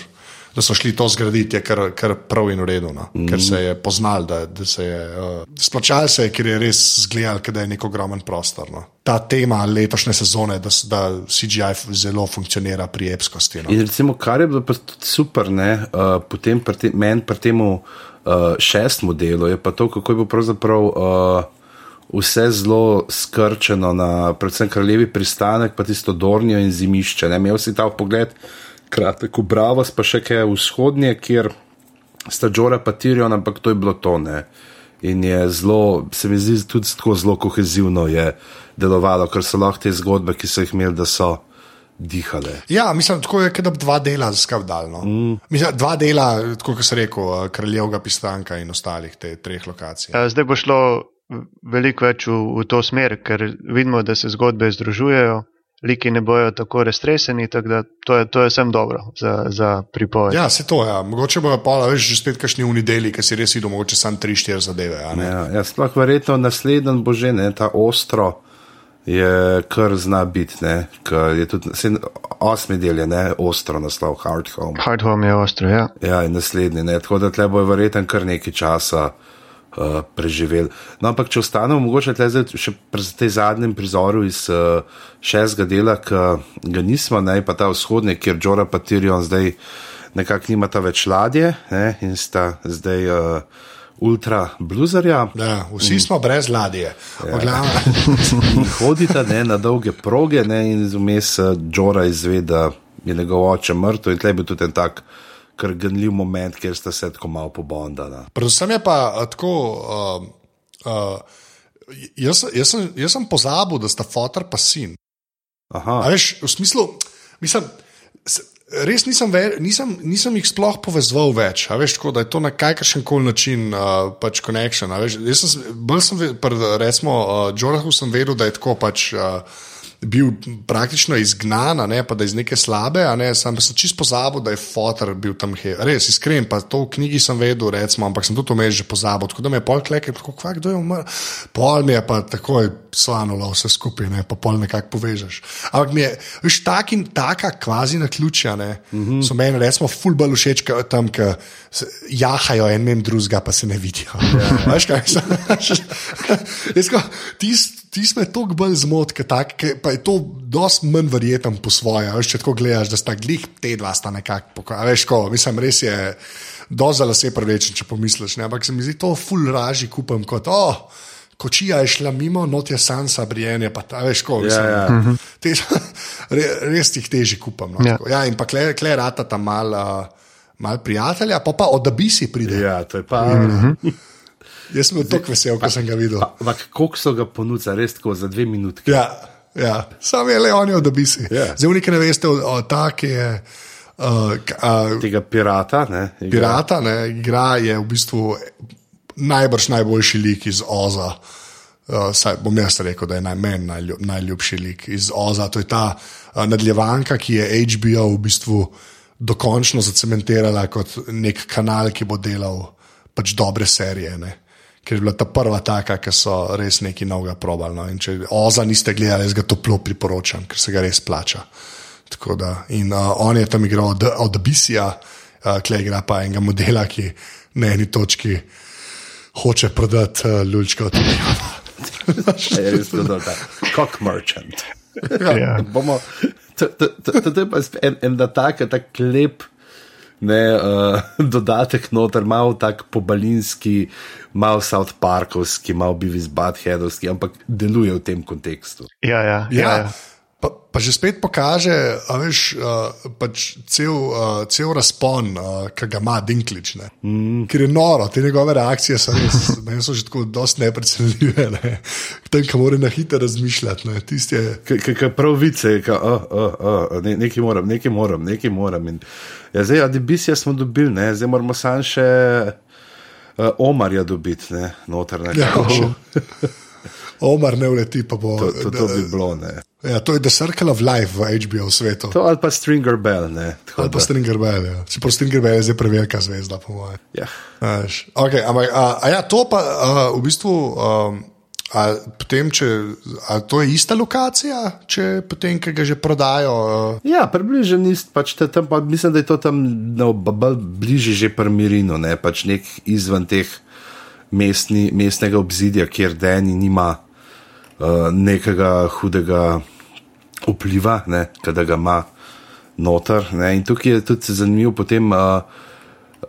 Da so šli to zgraditi, je kar, kar prav in uredno, no? mm. ker se je poznal, da, da se je uh, splačal, se je, ker je res zgledal, da je nek ogromen prostor. No? Ta tema letošnje sezone, da, da CGI zelo funkcionira pri epskosti. No?
In recimo, kar je bilo super, ne, uh, potem pri te, meni pri tem uh, šestemu delu, je pa to, kako je bilo pravzaprav. Uh, Vse zelo skrčeno, na, predvsem kraljevi pristanek, pa tisto Dornijo in zimišče. Ne? Imel si ta pogled, kratek, Bravo, pa še kaj vzhodnje, kjer sta Džora pa Tirion, ampak to je bilo to. Ne? In je zelo, se mi zdi, tudi tako zelo kohezivno je delovalo, ker so lahko te zgodbe, ki so jih imeli, da so dihale.
Ja, mislim, tako je, da bi dva dela skavdalno. Mm. Mislim, dva dela, kot se reče, kraljevega pistanka in ostalih teh treh lokacij.
Ja, zdaj bo šlo veliko več v, v to smer, ker vidimo, da se zgodbe združujejo liki ne bojo tako restreseni, tako da to je, to je vsem dobro za, za pripoved.
Ja, se to je. Ja. Mogoče bo pa več že spet kašni unideli, ki si res videl, mogoče samo tri, štiri zadeve. Ja,
ja, ja, sploh verjetno naslednji bo že ne, ta ostro. Je kar zna biti, je tudi osmi del, je ne, ostro naslov, hard home.
Hard home je ostro, ja.
Ja, in naslednji, ne, tako da tle bo verjetno kar nekaj časa uh, uh, preživeli. No, ampak če ostanemo, mogoče zdaj še pri tem zadnjem prizoru iz uh, šestega dela, ki ga nismo, ne pa ta vzhodni, kjer Džora pa Tirion zdaj nekako nimata več ladje ne, in sta zdaj. Uh, Ultra bluzerja.
Ja, vsi smo brez ladje. Ja.
Hodite ne, na dolge proge ne, in vmes Džora izve, da je njegov oče mrtev in tle bi tudi en tak uh, kar gnljiv moment, kjer sta se tako malo pobondala.
Predvsem je pa tako. Uh, uh, jaz, jaz, sem, jaz sem pozabil, da sta fotor pa sin. Veš, v smislu, mislim, res nisem, ver, nisem, nisem jih sploh povezal več. Veš, tako, da je to na kakršen koli način uh, pač. Veš, jaz sem, bolj sem, recimo, uh, Džorahu sem vedel, da je tako pač. Uh, bil praktično izgnan, ne, pa da iz neke slabe, ne, sam pa sem čisto pozabil, da je fotor bil tam he. Res, iskren, pa to v knjigi sem vedel, recimo, ampak sem tudi vmes že pozabil. Tako da me je pol kleke, tako kva, kdo je umrl. Pol mi je pa takoj slanulo vse skupaj, ne, pa pol nekako povežeš. Ampak mi je, veš, tak in taka kvazi na ključja, ne, mm -hmm. so meni, recimo, fulbal všeč, tam, ki jahajo en in drugega, pa se ne vidijo. Ja. Veš, kaj sem? Tisti ti smo tako bolj zmotni, pa je to dosti manj verjeten po svoje. Veš, če tako gledaš, da sta glih te dva sta nekako. Veš, ko, mislim, res je dozala se prevečen, če pomisliš. Ne? Ampak se mi zdi to ful raži kupam kot. Oh, Kočija je šla mimo, not je sansa, brijenje, pa ta veš, ko
ja, ja.
Te, re, res jih teži kupam. No, ja. ja, in pa kle, kle rata ta mal, uh, mal prijatelja, pa pa od abisi pride.
Ja, to je pa. Mm -hmm.
Jaz sem bil tako vesel, ko sem ga videl.
Ampak kako so ga ponudili, res tako za dve minuti?
Ja, ja. sam je le on, da bi si. Yeah. Zdaj, nekaj ne veste, o taki je. Uh, uh,
Tega pirata, ne?
Igra. Pirata, ne, igra je v bistvu najbrž najboljši lik iz Oza. Uh, saj bom jaz rekel, da je naj, meni najljub, najljubši lik iz Oza. To je ta uh, nadaljevanka, ki je HBO v bistvu dokončno zacementirala kot nek kanal, ki bo delal pač dobre serije. Ne ker je bila ta prva taka, ki so res nekaj novega probali. No. Če oza niste gledali, jaz ga toplo priporočam, ker se ga res plača. Da, in uh, on je tam igral od, od Bisija, uh, klej igra pa enega modela, ki na eni točki hoče prodati uh, lučko od tega.
je res zelo da, kot merchant. Ja. Bomo, to, je pa en, en da tak, tak lep ne, uh, dodatek noter, malo tak pobalinski, malo South Parkovski, malo Bivis Badheadovski, ampak deluje v tem kontekstu.
Ja, ja. ja, ja. ja.
Pa, pa že spet pokaže, veš, uh, pač cel, uh, cel razpon, uh, ki ga ima Dinklič. Mm. Ker je noro, te njegove reakcije so, res, ne, so že tako dosti neprecenljive. Ne. Tam, ki mora na hitro razmišljati. Ne.
Je... Kaj prav vice, ka, uh, uh, uh, ne, nekaj moram, nekaj moram, nekaj moram. In, ja, zdaj, adibisija smo dobili, ne. zdaj moramo sam še uh, Omarja dobiti, noter nekaj.
Ja, Omar ne uleti, pa bo.
To, to, to bi bilo, ne.
Ja, to je The Circle of Life v HBO svetu.
To ali pa Stringer Bell, ne.
Ali pa Stringer Bell, ja. Čeprav Stringer Bell je zdaj prevelika zvezda, po mojem.
Ja.
Okay, ampak, a, a ja, to pa a, v bistvu. Um, A, potem, če, a to je ista lokacija, če potem, ki ga že prodajo? Uh...
Ja, približno isto. Pač mislim, da je to tam no, bližje že primirino, ne pač nek izven teh mestni, mestnega obzidja, kjer Dani nima uh, nekega hudega vpliva, ne, kada ga ima noter. Ne. In tukaj je tudi zanimivo, potem, uh,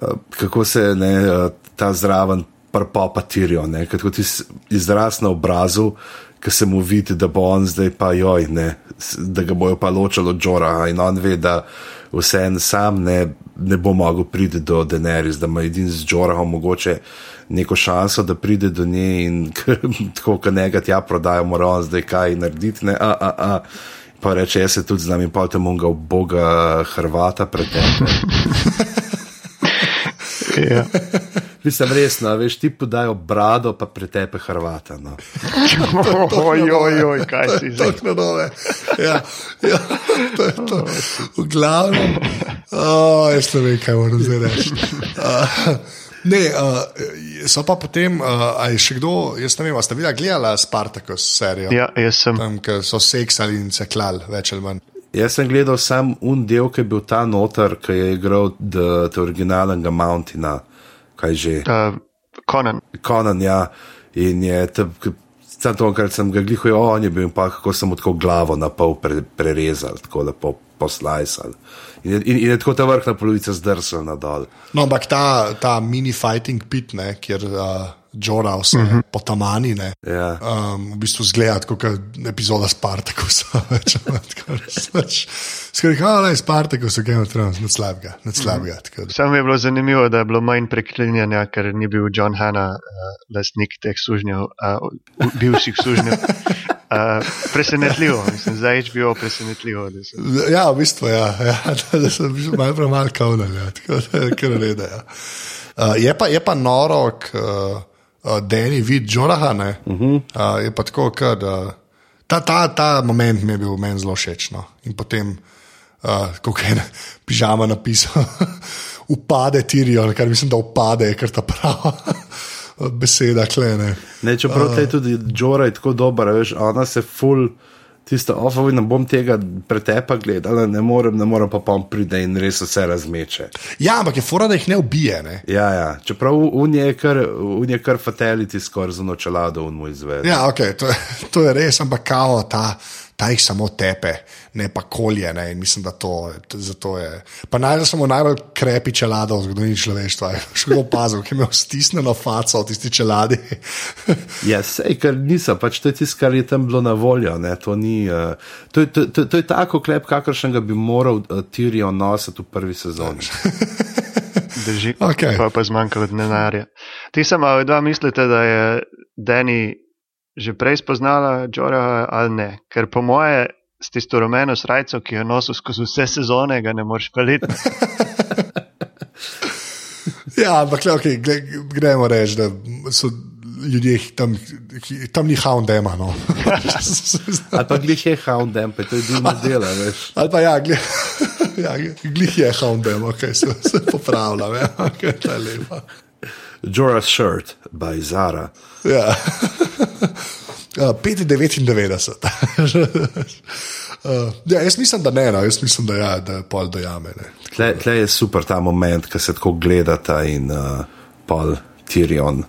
uh, kako se ne, uh, ta zraven prpopa tirijo, kot ti izraz na obrazu. Ki se mu vidi, da bo on zdaj pa joj, ne, da ga bojo pa ločili od Džora, in on ve, da vse en sam ne, ne bo mogel priti do Denerys, da ima edini z Džorahom mogoče neko šanso, da pride do nje in tako, kot nekaj tja prodajo, mora on zdaj kaj narediti. Ne, a, a, a. Pa reče, jaz se tudi znam in potem on ga v Boga Hrvata pretepe.
ja.
Mislim, resno, veš, ti podajo brado, pa pretepe Hrvata. No.
Oj, oj, oj, kaj si
zdaj? To je nove. Ja, ja, to je to. V glavnem, oh, jaz ne vem, kaj moram zdaj reči. Uh, Ne, uh, so pa potem, uh, ali še kdo, jaz ne vem, ste videli, gledali Spartakus serijo?
Ja, jaz sem.
Tam, ki so seksali in se klali, več ali manj.
Jaz sem gledal sam un del, ki je bil ta noter, ki je igral te originalnega Mountina, kaj že.
Uh, Conan.
Conan, ja. In je tam to, kar sem ga glihoval, on je bil in pa kako sem mu tako glavo na pol pre, prerezal, tako da po, poslajsal. In, in, in je tako ta vrhna polovica zdrsela nadol.
No, ampak ta, ta mini fighting pit, ne, kjer uh, Džora vse uh mhm. -huh. po tamani, ne,
ja.
um, v bistvu zgleda kot epizoda Spartakusa. Skratka, ali je Spartakus, Game of Thrones, nad slabega. Nad mhm. slabega uh -huh.
Samo je bilo zanimivo, da je bilo manj preklinjanja, ker ni bil John Hanna, uh, lastnik teh sužnjev, uh, bivših sužnjev. Uh, presenetljivo, mislim, za HBO presenetljivo.
Ja, v bistvu ja, ja, da, da sem bil malo premalo kaunen, ja, tako da je kar reda. Ja. Uh, je, je pa noro, uh, uh, Dani vid Joraha, uh -huh. uh, je pa tako, da ta, ta, ta moment mi je bil meni zelo všeč. No. In potem, uh, ko je pižama napisal, upade tirijo, kar mislim, da upade, ker ta prava beseda klene.
Ne, čeprav je tudi Džora tako dobra, veš, ona se full. Tisto, ofovi, ne bom tega pretepa gledala, ne morem, ne morem pa pom pride in res vse razmeče.
Ja, ampak je fora, da jih ne ubije. Ne?
Ja, ja. Čeprav unije je kar, kar fatality skoraj za nočelado v moj izved.
Ja, ok, to, to je res, ampak kao ta ta jih samo tepe, ne pa kolje. Ne? Mislim, da to, to je. Pa najdemo samo najbolj krepi čelada v zgodovini človeštva. Še kdo opazil, ki je imel stisnjeno faco v tisti čeladi.
ja, sej, ker niso, pač to je tisto, kar je tam bilo na voljo. To, ni, uh, to, to, to, to je tako klep, kakršen bi moral uh, Tyrion nositi v prvi sezoni.
Drži, okay. pa pa zmanjkalo denarja. Ti samo dva mislite, da je Dani že prej spoznala Džora ali ne. Ker po moje, s tisto rumeno srajco, ki jo nosil skozi vse sezone, ga ne moreš peliti.
ja, ampak okay, gremo reči, da so ljudje tam, tam ni houndema. No.
ali pa glih je houndem, pa to je drugo delo.
Ali pa ja, glih, ja, glih je houndem, ok, se, se popravlja, ja, okay, to je lepo.
Jora's shirt by Zara.
Ja. Uh, 95. uh, ja, jaz mislim, da ne, no. jaz mislim, da, ja, da pol dojame.
Tle je super ta moment, ko se tako gledata in uh, pol Tyrion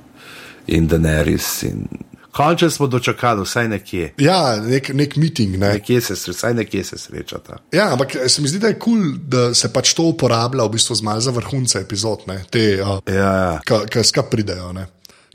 in Daenerys. In končno smo dočakali, vsaj nekje.
Ja, nek, nek meeting. Ne.
Nekje se, vsaj nekje se srečata.
Ja, ampak se mi zdi, da je kul, cool, da se pač to uporablja v bistvu za vrhunce epizod, ne. te, uh,
ja, ja.
ki pridejo. Ne.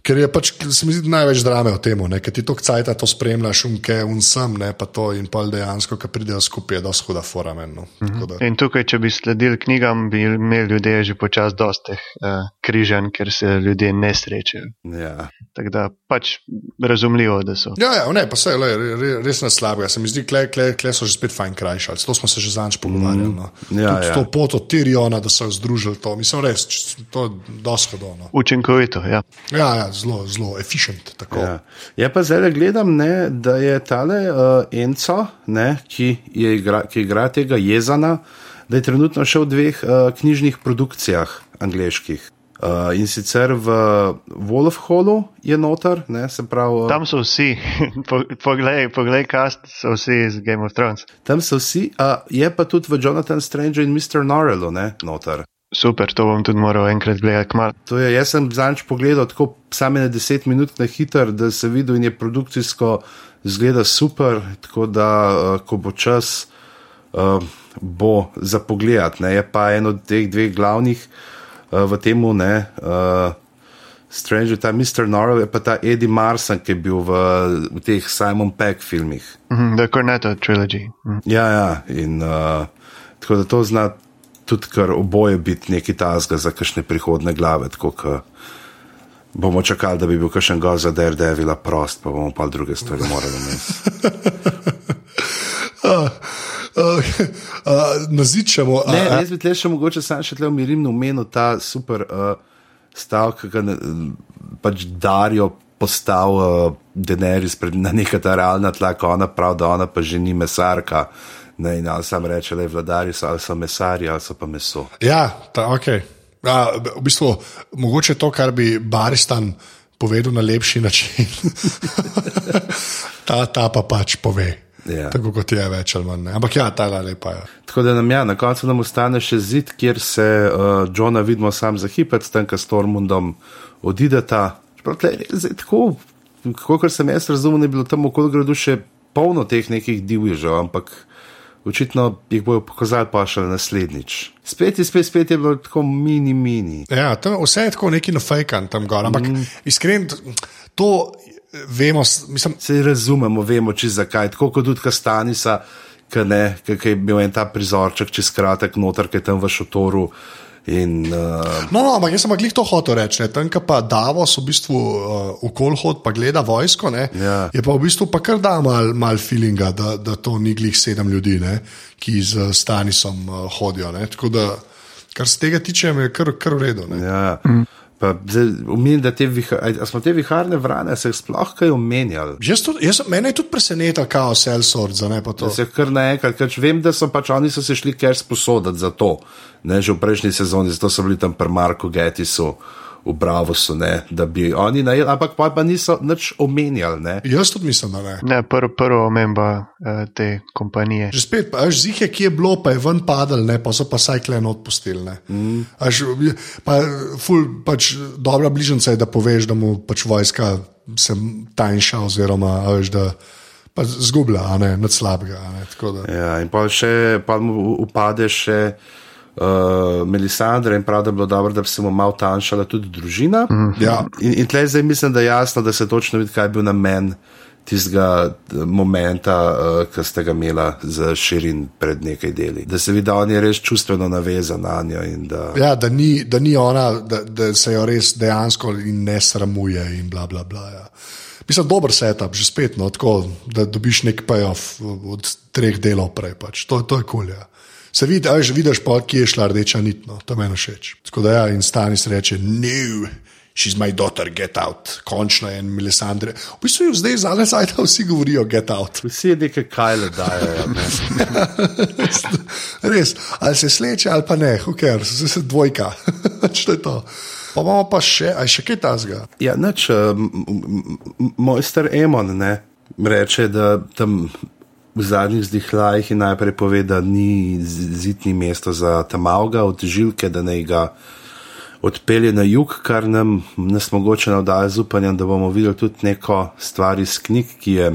Ker je pač, se mi zdi, največ drame v tem, ker ti to kcajta to spremljaš, unke, un sem, ne pa to in pa dejansko, ki pridejo skupaj, je dosti huda foramen. No. Mm
-hmm. In tukaj, če bi sledili knjigam, bi imeli ljudje že počas dostih uh, eh, križanj, ker se ljudje ne srečajo.
Ja.
Tako da pač razumljivo, da so.
Ja, ja ne, pa se je res na slabega. Se mi zdi, kle, kle, kle so že spet fajn krajšali. To smo se že zanč pogovarjali. No.
Mm, ja, ja.
To pot od Tiriona, da so združili to, mislim, res, to je dosti hodno.
Učinkovito, ja.
Ja, ja, zelo, zelo efficient. Ja.
Je pa zdaj gledam, ne, da je tale uh, Enco, ne, ki, je igra, ki igra tega jezana, da je trenutno še v dveh uh, knjižnih produkcijah angliških. Uh, in sicer v Wolf Hallu je noter, ne, se pravi.
Uh, Tam so vsi, poglej, poglej, kast so vsi iz Game of Thrones.
Tam so vsi, uh, je pa tudi v Jonathan Strange in Mr. Norrellu, ne, noter.
Super, to bom tudi moral enkrat gledati.
Je, jaz sem zanč pogledal tako samo na 10 minut na hiter, da se vidi in je produkcijsko zgleda super. Tako da, uh, ko bo čas, uh, bo za pogled. Je pa en od teh dveh glavnih uh, v tem, ne. Uh, Stranger, ta Mr. Norrell je pa ta Eddie Marson, ki je bil v, v teh Simon Peck filmih.
Mm -hmm, The Cornetto trilogy. Mm -hmm.
Ja, ja, in uh, tako da to zna tudi kar oboje biti neki tasga za kakšne prihodne glave. Tako, bomo čakali, da bi bil kakšen gor za Daredevila prost, pa bomo pa druge stvari morali imeti.
uh, uh, uh, Nazičemo.
Ne, jaz bi tle še mogoče sam še tle umirim na umenu ta super uh, stavek, ki ga ne, pač darijo. Postal uh, Denerys na neka ta realna tla, ona pravi, da ona pa že ni mesarka. Ne, in ali sam reče, da je vladari, ali so mesari, ali so pa meso.
Ja, ta, ok. Ja, v bistvu, mogoče to, kar bi Baristan povedal na lepši način, ta, ta pa pač pove. Ja. Tako kot je več ali manj. Ampak ja, ta je lepa. Ja.
Tako da nam, ja, na koncu nam ostane še zid, kjer se uh, Johna vidimo sam za hipet, s tem, kar Stormundom odideta. Tako, kot sem jaz razumel, je bilo tam okoli gradu še polno teh nekih divježev, ampak očitno jih bojo pokazali pa še naslednjič. Spet je, spet, spet je bilo tako mini, mini.
Ja, tam, vse je tako neki nafajkan tam gor, ampak mm. iskreno, to vemo. Mislim,
Se razumemo, vemo, če zakaj. Tako kot tudi Kastanisa, ki je imel en ta prizorček, čez kratek noter, ki je tam v šotoru. In, uh...
No, no, ampak jaz sem jih to hotel reči. Tam, ki pa Davos v bistvu uh, kolhod, pa gleda vojsko,
ja.
je pa v bistvu pa kar da mal, mal feelinga, da, da to ni glih sedem ljudi, ne? ki z Stanisom uh, hodijo. Tako da, kar se tega tiče, je kar, kar v redu.
Ja. Mm. Umenim, da te vihar, smo te viharne vrane, se sploh kaj omenjali.
Mene je tudi presenetilo, kako se je Elsord za ne pa to.
Se kar naenkrat, ker vem, da so pač oni so se šli kar sposoditi za to. Ne, že v prejšnji sezoni, zato so bili tam pri Marku Getisu v Bravosu, ne, da bi oni najeli, ampak pa, pa niso nič omenjali. Ne.
Jaz tudi mislim, da ne.
Ne, prvo prv omemba uh, te kompanije.
Že spet, až zih je, ki je bilo, pa je ven padal, ne, pa so pa sajklen odpustili. Mm. Až, pa, ful, pač, dobra bližnjica je, da poveš, da mu pač vojska se tanjša, oziroma až, da. Zgublja, a ne, nad slabega. Ne,
ja, in pa še, pa mu upade še uh, Melisandra in prav, da bi bilo dobro, da bi se mu malo tanjšala tudi družina.
Mm. Ja.
In, in tleh zdaj mislim, da je jasno, da se točno vidi, kaj je bil namen tistega eh, momenta, uh, ki ste ga imeli za širin pred nekaj deli. Da se vidi, da on je res čustveno navezan na njo. Da...
Ja, da ni, da ni ona, da, da se jo res dejansko ne sramuje in bla bla bla. Ja. Mislim, dober setup, že spet, no, tako, da dobiš nek payoff od treh delov prej. Pač. To, to je kul. Cool, ja se vidi, aj že vidiš, pa kje je šla rdeča nit, no, to meni všeč. Tako da ja, in stani se reče, no. She's my daughter, get out, končno je en Melisandre. V bistvu je zdaj zadnje zajta, vsi govorijo, get out.
Vsi je nekaj kajle dajo.
Res, ali se sleče ali pa ne, huker, se se dvojka. Če je to. Pa imamo pa še, aj še kaj tasga.
Ja, noč, uh, mojster Emon ne, reče, da tam v zadnjih zdihljajih in najprej pove, da ni zidni mesto za tam avga od žilke, da ne ga odpelje na jug, kar nam nas mogoče navdaja z upanjem, da bomo videli tudi neko stvar iz knjig, ki je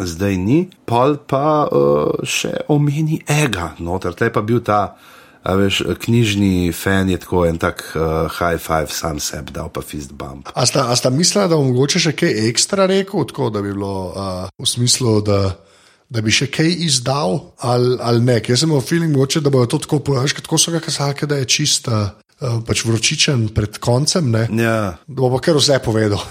zdaj ni. Pol pa uh, še omeni ega, noter, te pa bil ta. A veš, knjižni fan je tako en tak uh, high five, sam sebi, dal pa fist bump.
A sta, a sta mislila, da bo mogoče še kaj ekstra rekel, tako da bi bilo uh, v smislu, da, da bi še kaj izdal ali, ali ne. Jaz sem feeling, mogoče, da bojo to tako povedali, tako so ga kazali, da je čista. Uh, pač vročičen pred koncem.
Ja.
Da bo kar vse povedal.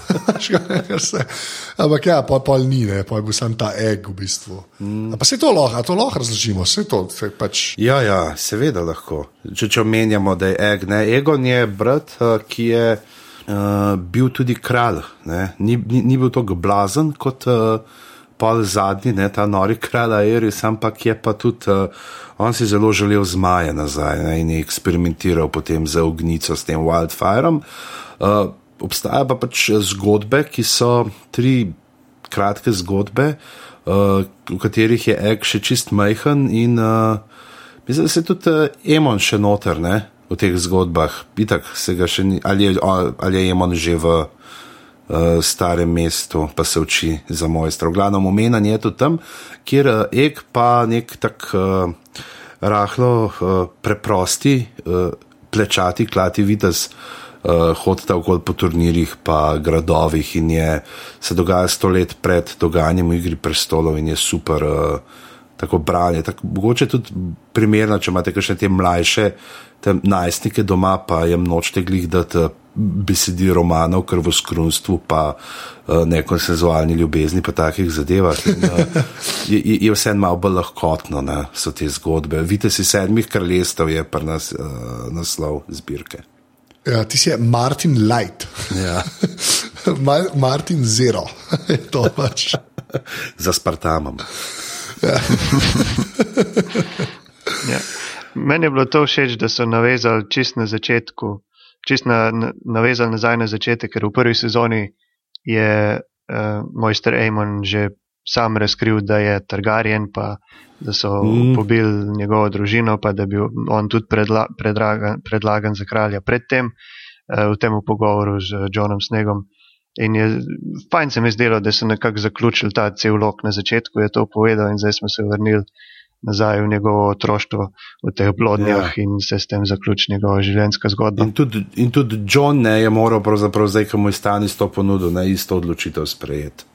Ampak ja, pa pol ni, ne, pa je bil sam ta eg v bistvu. Mm. Pa se to lahko, to lahko razložimo, se to se pač.
Ja, ja, seveda lahko. Če, če omenjamo, da je eg, ne, Egon je brat, uh, ki je uh, bil tudi kralj, ni, ni, ni bil tako blazen kot. Uh, pol zadnji, ne, ta nori kralj Aeris, ampak je pa tudi, uh, on si zelo želel zmaje nazaj ne, in je eksperimentiral potem z ognico, s tem wildfireom. Uh, obstaja pa pač zgodbe, ki so tri kratke zgodbe, uh, v katerih je ek še čist majhen in uh, mislim, da se tudi uh, Emon še noter, ne. V teh zgodbah, itak se ga še ni, ali je, ali je Emon že v uh, starem mestu, pa se uči za mojstra. V glavnem omenjen je tudi tam, kjer uh, ek pa nek tak uh, rahlo uh, preprosti, uh, plečati, klati vides. Uh, Hodite okoli po turnirjih, pa gradovih, in je, se dogaja sto let pred dogajanjem v Igri prestolov, in je super, uh, tako branje. Tako, mogoče tudi primerno, če imate še te mlajše, te najstnike doma, pa jim nočete glih dati besedi romanov, ker v skrunstvu, pa uh, nekonsenzualni ljubezni, pa takih zadevah. In, uh, je, je vse malo bolj lahkotno, ne, so te zgodbe. Vidite si sedmih kraljestev, je pa nas uh, naslov zbirke.
Ja, ti si Martin Light.
Ja.
Martin Zero, to pač.
Za Spartanom.
Ja. ja. Meni je bilo to všeč, da so navezali čist na začetku čist na, na, navezali nazaj na začetek, ker v prvi sezoni je uh, mojster Amon že sam razkril, da je Targaryen, pa da so mm. pobili njegovo družino, pa da je bil on tudi predla, predragan, predlagan za kralja predtem uh, v tem pogovoru z Johnom Snegom. In je fajn se mi zdelo, da so nekako zaključili ta cel lok na začetku, je to povedal in zdaj smo se vrnili nazaj v njegovo otroštvo, v teh blodnjah ja. in se s tem zaključi njegova življenjska zgodba.
In tudi, in tudi John ne je moral, pravzaprav zdaj, ko mu je stani s to ponudil, ne isto odločitev sprejeti.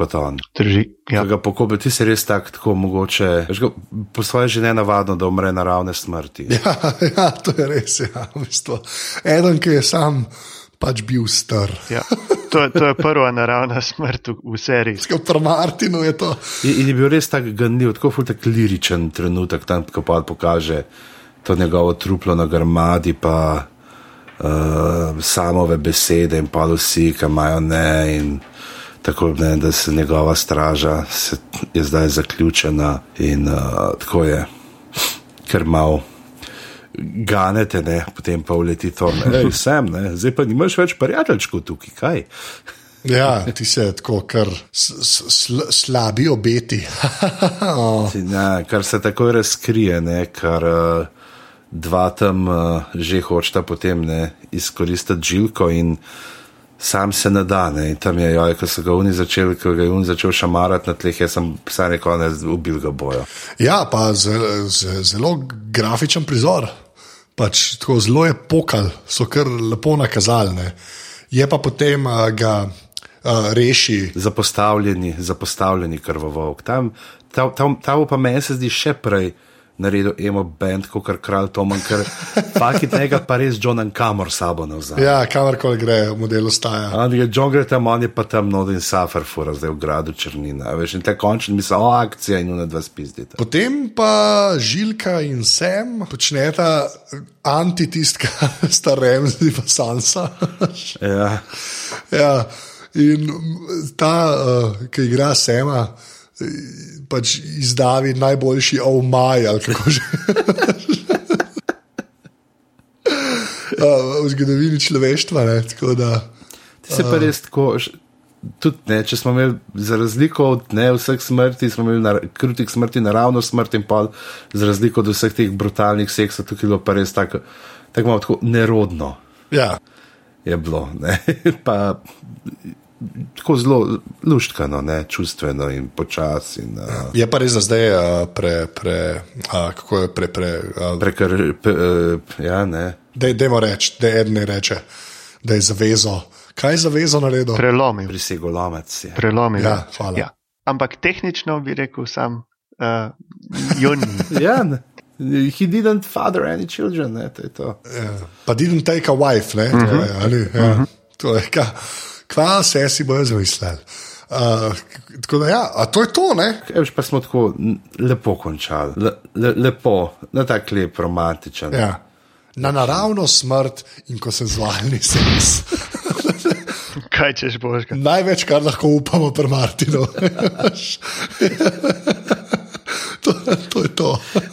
Kot on.
Drži. Ja.
Pokobe, ti si res tak, tako mogoče. Ga, po svoje že ne navadno, da umre naravne smrti.
Ja, ja, to je res. Ja, v bistvu. Eden, ki je sam pač bil star.
Ja. To, to je prva naravna smrt v, v seriji.
Skoro pri Martinu je to.
In, in je bil res tako gnil, tako fultek liričen trenutek, tam ko pa pokaže to njegovo truplo na grmadi, pa uh, samove besede in pa vsi, ki imajo ne. In, Tako ne, da se njegova straža se je zdaj zaključena in uh, tako je, ker malo ganete, ne? potem pa uleti to, da je sem, ne? zdaj pa nimaš več prijateljčkov tukaj, kaj.
Ja, ti se tako, kar sl slabi obeti.
oh. ja, kar se tako razkrije, ne? kar uh, dva tam uh, že hočeta potem izkoristiti žilko in sam se nadane. In tam je, joj, ko so ga oni začeli, ko ga je on začel šamarati na tleh, jaz sem vsaj rekel, da je ubil ga bojo.
Ja, pa zelo, zelo grafičen prizor pač tako zelo je pokal, so kar lepo nakazali. Ne. Je pa potem uh, ga uh, reši.
Zapostavljeni, zapostavljeni krvavok. Tam, ta, ta, ta pa meni se zdi še prej naredil emo bend, kot kar kralj Toman, ker faki tega pa res John and kamor sabo nazaj.
Ja, kamorkoli gre, v modelu staja.
On je John gre tam, on je pa tam Nod in Suffer fura, zdaj v gradu Črnina. Veš, in te končni misli, o akcija in unaj dva spizdite.
Potem pa Žilka in Sem počneta antitistka starem, zdi pa Sansa.
ja.
ja. In ta, uh, ki igra Sema, pač izdavi najboljši omaj ali kako že. v zgodovini človeštva. Ne, da,
Ti se pa res tako. Tudi, ne, če smo imeli za razliko od ne, vseh smrti, smo imeli na, krutih smrti, naravno smrt in pa za razliko od vseh teh brutalnih seksov, tukaj je bilo pa res tako, tako malo tako nerodno.
Ja.
Je bilo, pa tako zelo luštkano, ne? čustveno in počasi. Uh,
je pa res za zdaj, uh, pre, pre, uh, kako je pre. pre uh,
Prekar, pe, uh, ja, ne.
Dajmo reči, da je eden reče, da je zavezo. Kaj je zavezo naredil?
Prelomil.
Prisegolomec.
Prelomil.
Ja, hvala. Ja.
Ampak tehnično bi rekel sam uh, Juni.
ja, ne. He didn't father any children, ne, to je to.
Yeah. Pa didn't take a wife, ne, uh -huh. to je, ali, ja. uh -huh. to je, ka, kva se si bojo zamislili. Uh, tako da, ja, to je to, ne?
Kaj, pa smo tako lepo končali, le, le, lepo, na tak lep, romantičen.
Ja. Na naravno smrt in ko se zvalni sens.
Kaj češ boš?
Največ, kar lahko upamo, pri Martinu. to, to je to.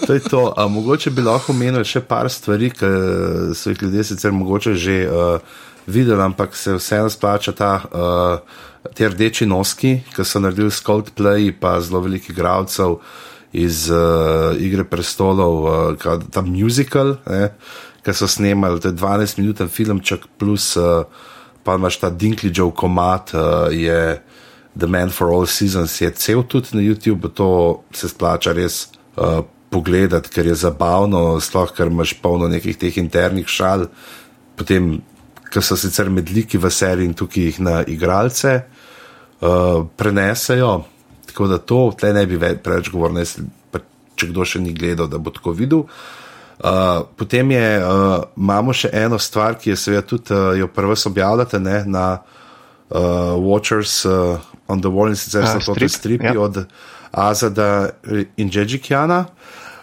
to, je to. A, mogoče bi lahko omenil še par stvari, ki so jih ljudje sicer mogoče že uh, videli, ampak se vseeno splača ta. Uh, Ti rdeči noski, ki so naredili Scout Play, pa zelo veliko igralcev iz uh, Igre prestolov, uh, ta musical, ki so snemali, to je 12-minuten filmček, plus uh, pa imaš ta Dinklidžov komat, uh, je The Man for All Seasons je cel tudi na YouTubu, to se splača res uh, pogledati, ker je zabavno, sploh ker imaš polno nekih teh internih šal, potem, ker so sicer medliki v seriji in tukaj jih na igralce uh, prenesejo. Tako da to, tle ne bi preveč govoril, če kdo še ni gledal, da bo tako videl. Uh, potem je, uh, imamo še eno stvar, ki je seveda tudi uh, jo prvo objavljate ne, na uh, Watchers uh, on the Wall in sicer so to stripi ja. od Azada in Džedžikjana.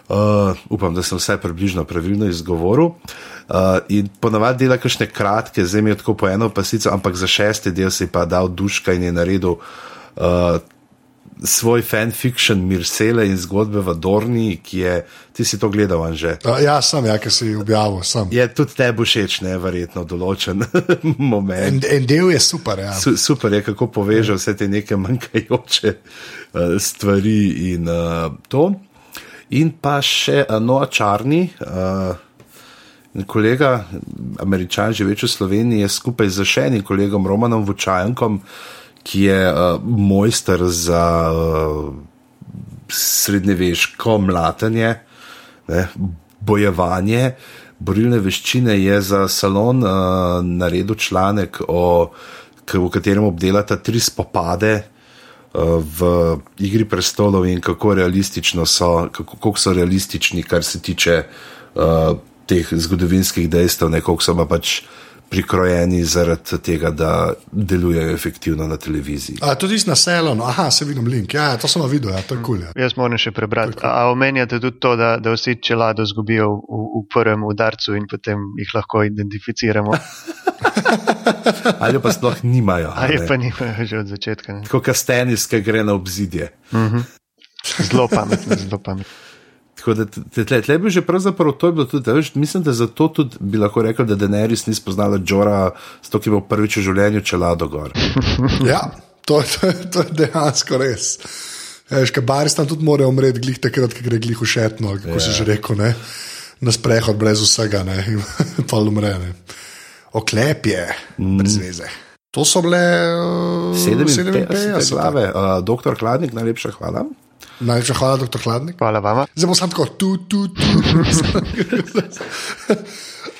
Uh, upam, da sem vse približno pravilno izgovoril. Uh, in ponavadi dela kakšne kratke, zdaj mi je tako po eno pasico, ampak za šesti del si pa dal duška in je naredil uh, svoj fanfiction Mirsele in zgodbe v Dorni, ki je, ti si to gledal že.
Uh, ja, sem, ja, ki si objavil. Sem.
Je tudi tebi všeč, ne, verjetno, določen moment.
En, en del je super, ja.
Su, super je, kako poveže vse te neke manjkajoče uh, stvari in uh, to. In pa še uh, Noa Čarni. Uh, Kolega, američan, živeč v Sloveniji, je skupaj z še enim kolegom Romanom Vučajankom, ki je uh, mojster za uh, srednjeveško mlatenje, ne, bojevanje, borilne veščine, je za salon uh, naredil članek, o, v katerem obdelata tri spopade uh, v Igri prestolov in kako realistično so, kako, kako so realistični, kar se tiče uh, teh zgodovinskih dejstev, ne koliko so pa pač prikrojeni zaradi tega, da delujejo efektivno na televiziji.
A tudi na Selonu, aha, se vidim link, ja, to sem videl, ja, to je kul. Cool,
ja. Jaz moram še prebrati. Cool. A omenjate tudi to, da, da vsi čelado zgubijo v, v prvem udarcu in potem jih lahko identificiramo.
Ali pa sploh nimajo.
Ali pa nimajo že od začetka.
Kot kastenis, ki gre na obzidje. Uh
mhm. -huh. Zelo pametno, zelo pametno.
Tako da tle, tle bi že pravzaprav to bilo tudi, veš, mislim, da zato tudi bi lahko rekel, da Denerys ni spoznala Džora, zato ki bo prvič v življenju čelado gor.
ja, to, to, to je dejansko res. Veš, kaj baris tam tudi mora umreti, glih takrat, ki gre glih ušetno, kako ja. si že rekel, ne? na sprehod brez vsega, ne, in pa umre. Ne. Oklep je, mm. brez veze. To so bile uh,
57 slave, uh, doktor Hladnik, najlepša hvala.
Najlepša hvala, doktor Hladnik.
Hvala vam.
Zdaj bom samo tako, tu, tu, tu.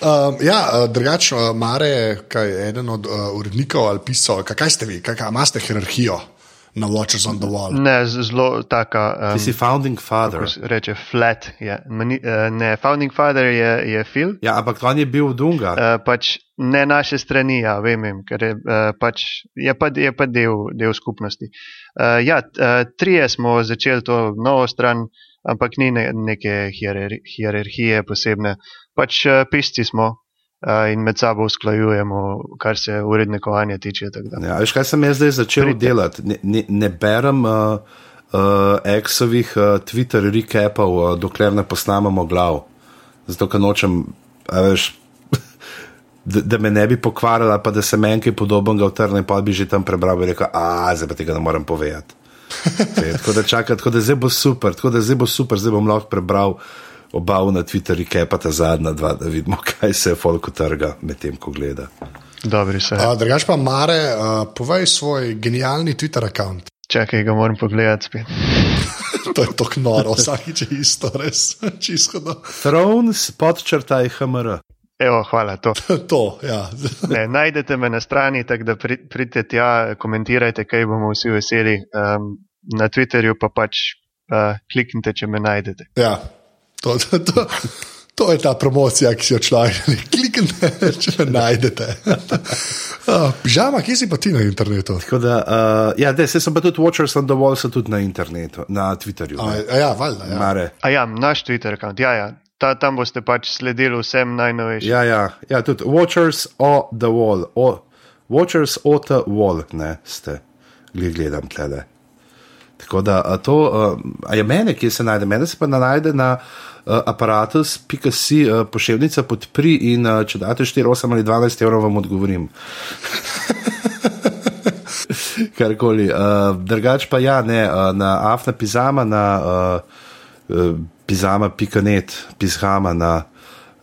um, ja, uh, drugače, uh, Mare, kaj je eden od uh, urednikov ali pisal, kaj ste vi, kaj imate hierarhijo? Na Watchers on the Wall.
Ne, zelo taka.
Um, Ti si founding father.
Reče flat. Je. Mani, uh, ne, founding father je, je Phil.
Ja, ampak on je bil Dunga.
Uh, pač ne naše strani, ja, vem, vem ker je, uh, pač, je, pa, je pa del, del skupnosti. Uh, ja, uh, trije smo začeli to novo stran, ampak ni ne, neke hierarhije posebne. Pač uh, pisci smo uh, in med sabo usklajujemo, kar se urednikovanja tiče.
Ja, veš, kaj sem jaz zdaj začel Prite. delati? Ne, ne, ne berem uh, uh, exovih uh, Twitter recapov, uh, dokler ne posnamemo glav. Zato, ker nočem, veš da, da me ne bi pokvarila, pa da se meni kaj podobnega utrne, pa bi že tam prebral in rekel, a zdaj pa tega ne morem povedati. tako da čakaj, tako da zdaj bo super, tako da zdaj bo super, zdaj bom lahko prebral oba na Twitterju, kaj pa ta zadnja dva, da vidimo, kaj se je folko trga med tem, ko gleda.
Dobri se.
Drugač pa, Mare, uh, povej svoj genialni Twitter račun.
Čakaj, ga moram pogledati spet.
to je tako noro, vsakič je isto, res čisto.
Thrones, podčrtaj HMR.
Evo, hvala. To.
to, ja.
ne, najdete me na strani, tako da pridite tja, komentirajte, kaj bomo vsi veseli. Um, na Twitterju pa pač uh, kliknite, če me najdete.
Ja, to, to, to, to je ta promocija, ki si jo človek želi. Kliknite, če me najdete. Pižama, kje si pa ti na internetu?
Da, uh, ja, de, sem pa tudi Watchers on the Wall, so tudi na internetu, na Twitterju.
A, a ja, valjda. Ja.
A ja, naš Twitter račun, ja, ja ta, tam boste pač sledili vsem najnovejšim.
Ja, ja, ja, tudi Watchers o the Wall, o, Watchers o the Wall, ne ste, gledam tle. Tako da to, a je mene, kje se najde, mene se pa najde na uh, aparatus.si uh, pošiljnica podpri in uh, če date 4, 8 ali 12 evrov, vam odgovorim. Karkoli. Uh, drugač pa ja, ne, uh, na Afna Pizama, na uh, pizama.net, pizama na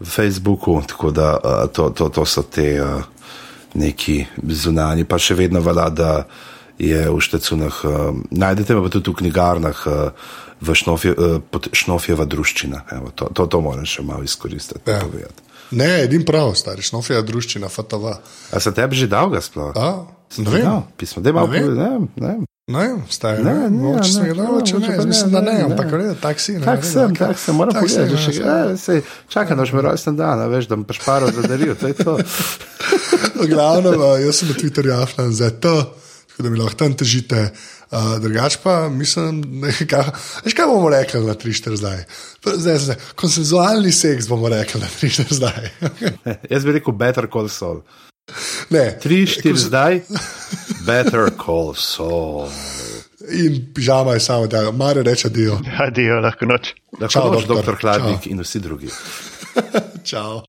Facebooku, tako da uh, to, to, to so te uh, neki zunani, pa še vedno velja, da je v štecunah, uh, najdete pa tudi v knjigarnah. Uh, V šnofje, uh, šnofjeva druščina. Evo, to, to, to moram še malo izkoristiti. Ja.
Ne, edin prav, stari šnofjeva druščina, fatova.
A se tebi že dolgo sploh?
Ne vem.
Pismo, da ima ne, ne, ne.
Ne, vstaje, ne, ne, ne, no, ne, ne, gledal, če ne, ne, mislim, da ne, ne ampak redo, taksi. Ne,
tak sem, tak sem, moram pogledati, še kaj, sej, čakaj, daš mi rojsten dan, veš, da bom pašparo zadaril, to je to.
Glavno, jaz sem na Twitterju aflan za to, tako da mi lahko tam težite. Uh, drugač pa mislim, da je kaj. Veš, kaj bomo rekli na 3-4 zdaj? zdaj, zdaj konsenzualni seks bomo rekli na 3-4 zdaj.
jaz bi rekel, better call soul.
Ne.
3-4 zdaj, better call soul.
In pižama je samo, da mare reče dio.
Adijo, lahko noč.
Lahko noč, doktor Hladnik in vsi drugi.
Čau.